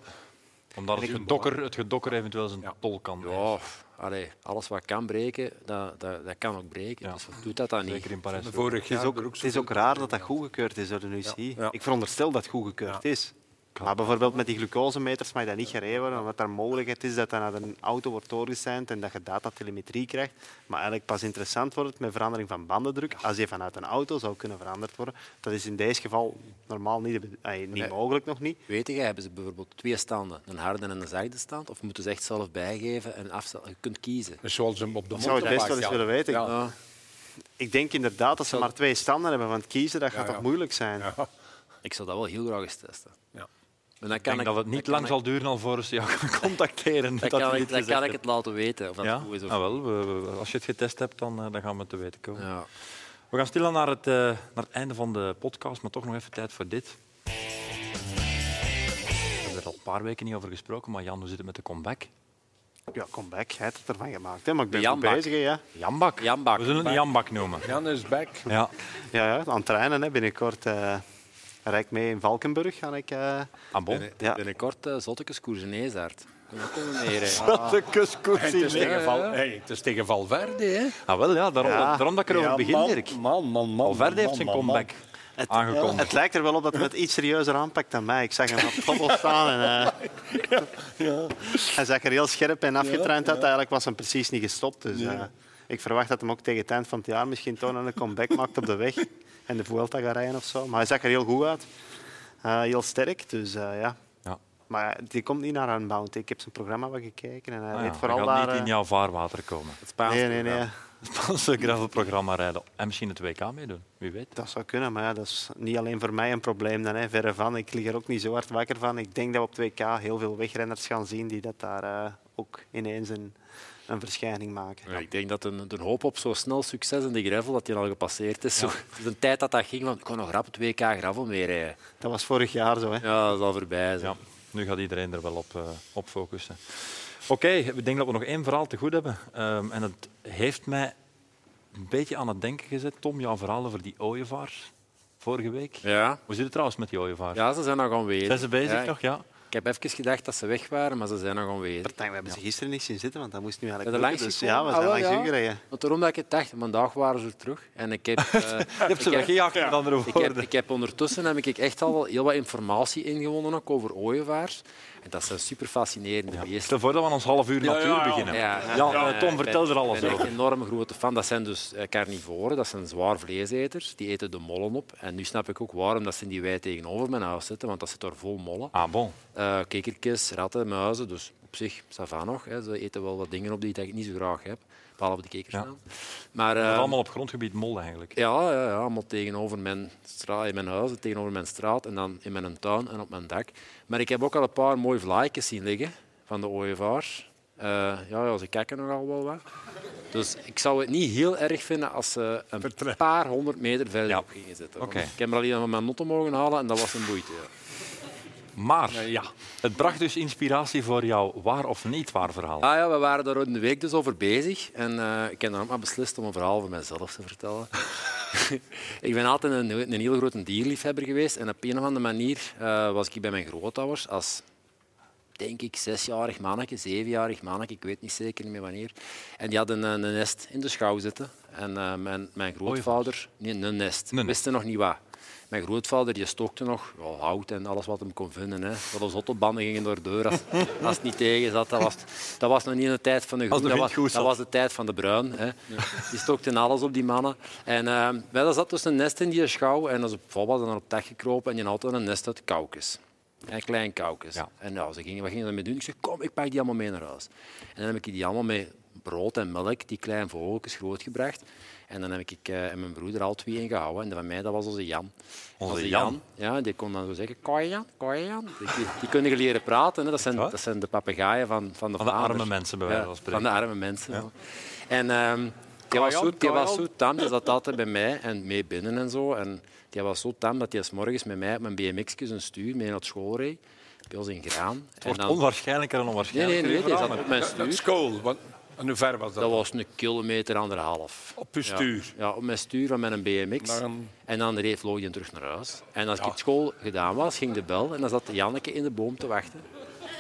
[SPEAKER 1] Omdat het gedokker, het gedokker eventueel zijn tol kan.
[SPEAKER 2] Ja, allee, alles wat kan breken, dat, dat, dat kan ook breken.
[SPEAKER 1] Ja.
[SPEAKER 2] Dus doet dat dan niet.
[SPEAKER 1] Zeker in Parijs.
[SPEAKER 3] Vorig
[SPEAKER 4] Het is ook,
[SPEAKER 3] ook
[SPEAKER 4] het is ook raar dat dat goedgekeurd is door de UCI.
[SPEAKER 3] Ja.
[SPEAKER 4] Ik veronderstel dat het goedgekeurd is. Maar bijvoorbeeld met die glucosemeters mag dat niet gereden worden, omdat er mogelijkheid is dat dat naar een auto wordt doorgeseind en dat je datatelemetrie krijgt. Maar eigenlijk pas interessant wordt het met verandering van bandendruk als die vanuit een auto zou kunnen veranderd worden. Dat is in deze geval normaal niet, eh, niet mogelijk nog niet.
[SPEAKER 2] Weet je, hebben ze bijvoorbeeld twee standen, een harde en een zachte stand? Of moeten ze echt zelf bijgeven en afstellen? Je kunt kiezen.
[SPEAKER 3] Dus zoals hem op de
[SPEAKER 4] Ik zou het best wel eens willen weten.
[SPEAKER 3] Ja.
[SPEAKER 2] Ja.
[SPEAKER 4] Ik denk inderdaad dat ze maar twee standen hebben, want kiezen dat gaat
[SPEAKER 3] Ja, ja.
[SPEAKER 4] toch moeilijk zijn.
[SPEAKER 3] Ja.
[SPEAKER 2] Ik zou dat wel heel graag eens testen. Dan
[SPEAKER 1] Ik denk dat het niet lang
[SPEAKER 2] kan
[SPEAKER 1] zal duren alvorens ze jou gaan contacteren. dat
[SPEAKER 2] Dan
[SPEAKER 1] je
[SPEAKER 2] kan, ik, dan kan ik het laten weten of dat
[SPEAKER 1] Ja?
[SPEAKER 2] goed is. Of...
[SPEAKER 1] Ah, wel, we- we- als je het getest hebt, dan, eh, dan gaan we het te weten komen.
[SPEAKER 2] Ja.
[SPEAKER 1] We gaan stilaan naar het, eh, naar het einde van de podcast, maar toch nog even tijd voor dit. We hebben er al een paar weken niet over gesproken, maar Jan, hoe zit het met de comeback?
[SPEAKER 4] Ja, kom back, hij heeft het ervan gemaakt. Hè? Maar ik ben
[SPEAKER 2] Jan
[SPEAKER 4] bezig. hè, Ja.
[SPEAKER 1] Jambak.
[SPEAKER 2] Jambak.
[SPEAKER 1] We zullen het Jambak noemen.
[SPEAKER 3] Jan is back.
[SPEAKER 1] Ja.
[SPEAKER 4] Ja, ja, aan het trainen. Hè. Binnenkort eh rijd ik mee in Valkenburg. Ga ik, eh,
[SPEAKER 1] Ah, bon.
[SPEAKER 2] Binnen,
[SPEAKER 4] Ja.
[SPEAKER 2] Binnenkort uh, Zottekes Koerseneesaard. Kom ook komen mee. hè.
[SPEAKER 3] Hey, het, is tegen Val, hey, het is tegen Valverde. Hè?
[SPEAKER 1] Ah, wel, ja, daarom,
[SPEAKER 4] Ja.
[SPEAKER 1] daarom dat ik erover
[SPEAKER 3] Ja,
[SPEAKER 1] begin,
[SPEAKER 3] man,
[SPEAKER 1] Dirk.
[SPEAKER 3] Man, man, man.
[SPEAKER 1] Valverde heeft
[SPEAKER 3] man,
[SPEAKER 1] zijn
[SPEAKER 3] man, man.
[SPEAKER 1] comeback
[SPEAKER 4] het,
[SPEAKER 1] aangekondigd.
[SPEAKER 4] het lijkt er wel op dat hij het iets serieuzer aanpakt dan mij. Ik zag hem op het voetbal staan. En, eh, Hij zag er heel scherp en afgetraind uit. Eigenlijk was hem precies niet gestopt. Dus, eh, ik verwacht dat hij ook tegen het eind van het jaar misschien toch een comeback maakt op de weg. En de Vuelta gaat rijden of zo. Maar hij zag er heel goed uit. Eh, heel sterk. Dus eh, ja.
[SPEAKER 1] Ja.
[SPEAKER 4] Maar die komt niet naar Unbound. Ik heb zijn programma wat gekeken. En hij
[SPEAKER 1] Ah, ja,
[SPEAKER 4] weet
[SPEAKER 1] hij
[SPEAKER 4] vooral
[SPEAKER 1] gaat
[SPEAKER 4] daar...
[SPEAKER 1] niet in
[SPEAKER 4] eh,
[SPEAKER 1] jouw vaarwater komen.
[SPEAKER 2] Het Spaanse
[SPEAKER 4] Nee, nee, nee.
[SPEAKER 1] Het Spaanse gravelprogramma rijden. En misschien het WK meedoen, wie weet.
[SPEAKER 4] Dat zou kunnen, maar ja, dat is niet alleen voor mij een probleem. Dan, hè. Verre van. Ik lig er ook niet zo hard wakker van. Ik denk dat we op 2K heel veel wegrenners gaan zien die dat daar ook ineens een, een verschijning maken.
[SPEAKER 2] Ja, ik denk dat een, de hoop op zo snel succes in de gravel dat die al gepasseerd is. Zo, het is een tijd dat dat ging van ik kon nog rap het WK gravel mee rijden.
[SPEAKER 4] Dat was vorig jaar zo. Hè.
[SPEAKER 2] Ja, dat is al voorbij. Zo.
[SPEAKER 1] Ja, nu gaat iedereen er wel op, eh, op focussen. Oké, ik denk dat we nog één verhaal te goed hebben. Ehm, en het heeft mij een beetje aan het denken gezet. Tom, jouw verhaal over die ooievaars vorige week.
[SPEAKER 2] Ja.
[SPEAKER 1] Hoe zit het trouwens met die ooievaars?
[SPEAKER 2] ja, ze zijn nog aanwezig.
[SPEAKER 1] Zijn ze bezig
[SPEAKER 2] Ja,
[SPEAKER 1] nog? Ja.
[SPEAKER 2] Ik heb even gedacht dat ze weg waren, maar ze zijn nog aanwezig.
[SPEAKER 4] Partij, we hebben ze gisteren niet zien zitten, want dat moest nu eigenlijk lukken. Dus ja, we zijn
[SPEAKER 2] Ah,
[SPEAKER 4] langs
[SPEAKER 2] ja.
[SPEAKER 4] gereden.
[SPEAKER 2] Want daarom dat ik het dacht, vandaag waren ze er terug. En ik heb, eh,
[SPEAKER 1] Je hebt ze weggejaagd met andere
[SPEAKER 2] Ik heb,
[SPEAKER 1] woorden.
[SPEAKER 2] ik heb ondertussen heb ik echt al heel wat informatie ingewonnen ook over ooievaars. En dat zijn super fascinerende beesten.
[SPEAKER 1] Stel voor dat we ons half uur natuur
[SPEAKER 3] ja, ja.
[SPEAKER 1] beginnen.
[SPEAKER 2] Ja, ja,
[SPEAKER 1] Tom, vertel er alles
[SPEAKER 2] Ik ben echt
[SPEAKER 1] over.
[SPEAKER 2] een enorm grote fan. Dat zijn dus eh, carnivoren, dat zijn zwaar vleeseters. Die eten de mollen op. En nu snap ik ook waarom dat ze in die wei tegenover mijn huis zitten, want dat zit daar vol mollen.
[SPEAKER 1] Ah, bon.
[SPEAKER 2] Eh kekertjes, ratten, muizen. Dus op zich, ça va nog. Hè. Ze eten wel wat dingen op die ik niet zo graag heb. Behalve de kekers
[SPEAKER 1] Ja.
[SPEAKER 2] Maar,
[SPEAKER 1] Dat is
[SPEAKER 2] eh,
[SPEAKER 1] allemaal op grondgebied mol eigenlijk.
[SPEAKER 2] ja, ja, ja, allemaal tegenover mijn, straat, in mijn huis, tegenover mijn straat en dan in mijn tuin en op mijn dak. Maar ik heb ook al een paar mooie vlaaitjes zien liggen van de ooievaars. Eh, ja, ja, ze kijken nogal wel wat. Dus ik zou het niet heel erg vinden als ze een paar honderd meter verder
[SPEAKER 1] Ja.
[SPEAKER 2] op gingen zitten. Ik heb er al van mijn noten mogen halen en dat was een boeite. Ja.
[SPEAKER 1] Maar
[SPEAKER 3] Ja.
[SPEAKER 1] het bracht dus inspiratie voor jouw waar of niet waar verhaal.
[SPEAKER 2] Ah ja, we waren daar een week dus over bezig. En eh, ik heb dan ook maar beslist om een verhaal over mezelf te vertellen. ik ben altijd een, een heel grote dierliefhebber geweest. En op een of andere manier eh, was ik bij mijn grootouders als, denk ik, zesjarig manneke, zevenjarig manneke, ik weet niet zeker niet meer wanneer. En die hadden een, een nest in de schouw zitten. En eh, mijn, mijn grootvader... Nee, een nest.
[SPEAKER 1] Een nest.
[SPEAKER 2] wisten nog niet wat. Mijn grootvader die stokte nog ja, hout en alles wat hem kon vinden. Hè. Was autobanden gingen door de deur als, als het niet tegen zat. Dat was, dat was nog niet de tijd van de groen. Dat was, dat was de tijd van de bruin. Hè. Die stokten alles op die mannen. En uh, er zat dus een nest in die schouw. En als op was dan op het dak gekropen en die had dan een nest uit kaukes. Een klein kaukes.
[SPEAKER 1] Ja.
[SPEAKER 2] En nou, ze gingen, wat gingen ze ermee doen? Ik zei, kom, ik pak die allemaal mee naar huis. En dan heb ik die allemaal met brood en melk, die kleine vogeltjes, grootgebracht. En dan heb ik uh, en mijn broer al twee ingehouden. En van mij, dat was onze Jan.
[SPEAKER 1] Onze Jan?
[SPEAKER 2] Ja, die kon dan zo zeggen, je Jan, je Jan? Die, die kunnen leren praten. Hè. Dat, zijn, dat zijn de papegaaien van, van de
[SPEAKER 1] Van de arme mensen, bij wijze van spreken.
[SPEAKER 2] Van de arme mensen. ja. En ehm, die was zo, die was zo tam, die zat altijd bij mij en mee binnen en zo. En die was zo tam dat hij 's morgens met mij op mijn BMX een stuur mee naar school reed. Bij ons in Graan.
[SPEAKER 1] Het wordt
[SPEAKER 2] en dan,
[SPEAKER 1] onwaarschijnlijker en
[SPEAKER 2] nee,
[SPEAKER 1] onwaarschijnlijker.
[SPEAKER 2] nee, nee, die
[SPEAKER 1] verhaal,
[SPEAKER 2] zat op mijn
[SPEAKER 3] school. Want, en hoe ver was dat?
[SPEAKER 2] Dat was een kilometer, anderhalf.
[SPEAKER 3] Op uw stuur.
[SPEAKER 2] Ja, ja, op mijn stuur van mijn BMX.
[SPEAKER 3] Een-
[SPEAKER 2] En dan reed vloog je terug naar huis. En als
[SPEAKER 3] Ja.
[SPEAKER 2] ik school gedaan was, ging de bel en dan zat Janneke in de boom te wachten.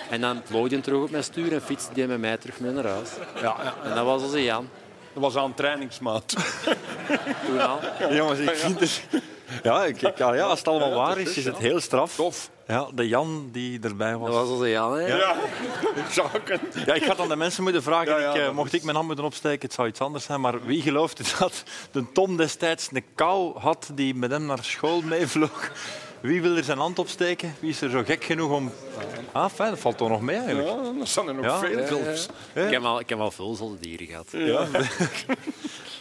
[SPEAKER 2] En dan vloog hij terug op mijn stuur en fietste die met mij terug mee naar huis.
[SPEAKER 3] Ja, ja.
[SPEAKER 2] En dat was onze Jan.
[SPEAKER 3] Dat was aan trainingsmaat.
[SPEAKER 2] Toen al.
[SPEAKER 1] Jongens, ik vind het... Ja, ik, ik- ja, ja, als het allemaal waar is, is het heel straf.
[SPEAKER 3] Tof.
[SPEAKER 1] Ja, de Jan die erbij was.
[SPEAKER 2] Dat was onze Jan. Hè?
[SPEAKER 3] Ja, zaken.
[SPEAKER 1] Ja, ik had aan de mensen moeten vragen,
[SPEAKER 3] Ja, ja,
[SPEAKER 1] ik, eh, mocht ik mijn hand moeten opsteken, het zou iets anders zijn, maar wie geloofde dat de Tom destijds een kou had die met hem naar school meevloog? Wie wil er zijn hand opsteken? Wie is er zo gek genoeg om... Ah, fijn, dat valt toch nog mee eigenlijk.
[SPEAKER 3] Ja, er staan er nog
[SPEAKER 1] Ja.
[SPEAKER 3] veel.
[SPEAKER 2] Ik, heb al, ik heb al veel zolde dieren gehad.
[SPEAKER 1] Ja.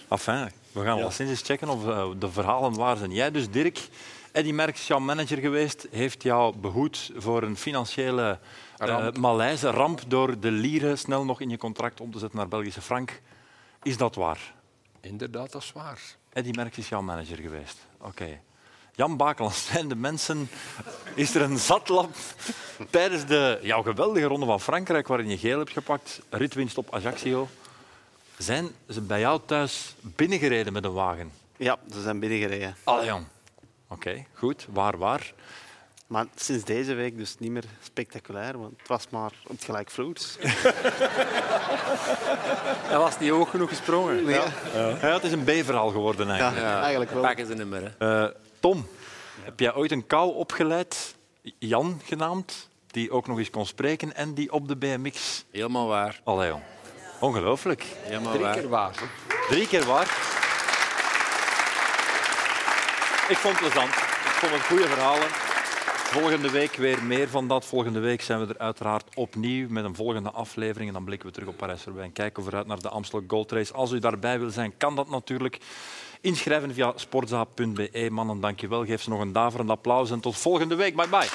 [SPEAKER 1] Enfin, we gaan wel sinds eens checken of eh, de verhalen waar zijn. Jij dus, Dirk, Eddie Merckx, jouw manager geweest, heeft jou behoed voor een financiële eh,
[SPEAKER 3] Ramp.
[SPEAKER 1] malaise, ramp door de lieren snel nog in je contract om te zetten naar Belgische frank. Is dat waar?
[SPEAKER 3] Inderdaad, dat is waar.
[SPEAKER 1] Eddie Merckx is jouw manager geweest. Oké. Jan Bakeland, zijn de mensen... Is er een zatlap tijdens de jouw geweldige ronde van Frankrijk, waarin je geel hebt gepakt, ritwinst op Ajaccio, zijn ze bij jou thuis binnengereden met een wagen?
[SPEAKER 4] Ja, ze zijn binnengereden.
[SPEAKER 1] Allee. Oké, goed. Waar, waar?
[SPEAKER 4] Maar sinds deze week dus niet meer spectaculair, want het was maar op gelijk vloers.
[SPEAKER 2] Hij was niet hoog genoeg gesprongen.
[SPEAKER 4] Ja,
[SPEAKER 1] Ja, het is een B-verhaal geworden
[SPEAKER 4] ja,
[SPEAKER 1] eigenlijk.
[SPEAKER 4] eigenlijk wel.
[SPEAKER 2] Pakken ze. Hè.
[SPEAKER 1] Eh, Tom, heb jij ooit een kou opgeleid, Jan genaamd, die ook nog eens kon spreken en die op de BMX...
[SPEAKER 2] Helemaal waar.
[SPEAKER 1] Allee, jong. Ongelooflijk.
[SPEAKER 2] Helemaal
[SPEAKER 3] Drie
[SPEAKER 2] waar.
[SPEAKER 3] keer waar. hè.
[SPEAKER 1] Drie keer waar. Ik vond het plezant. Ik vond het goede verhalen. Volgende week weer meer van dat. Volgende week zijn we er uiteraard opnieuw met een volgende aflevering. En dan blikken we terug op Parijs-Roubaix en kijken we vooruit naar de Amstel Gold Race. Als u daarbij wil zijn, kan dat natuurlijk. Inschrijven via sportza.be. Mannen, dank je wel. Geef ze nog een daverend applaus en tot volgende week. Bye bye.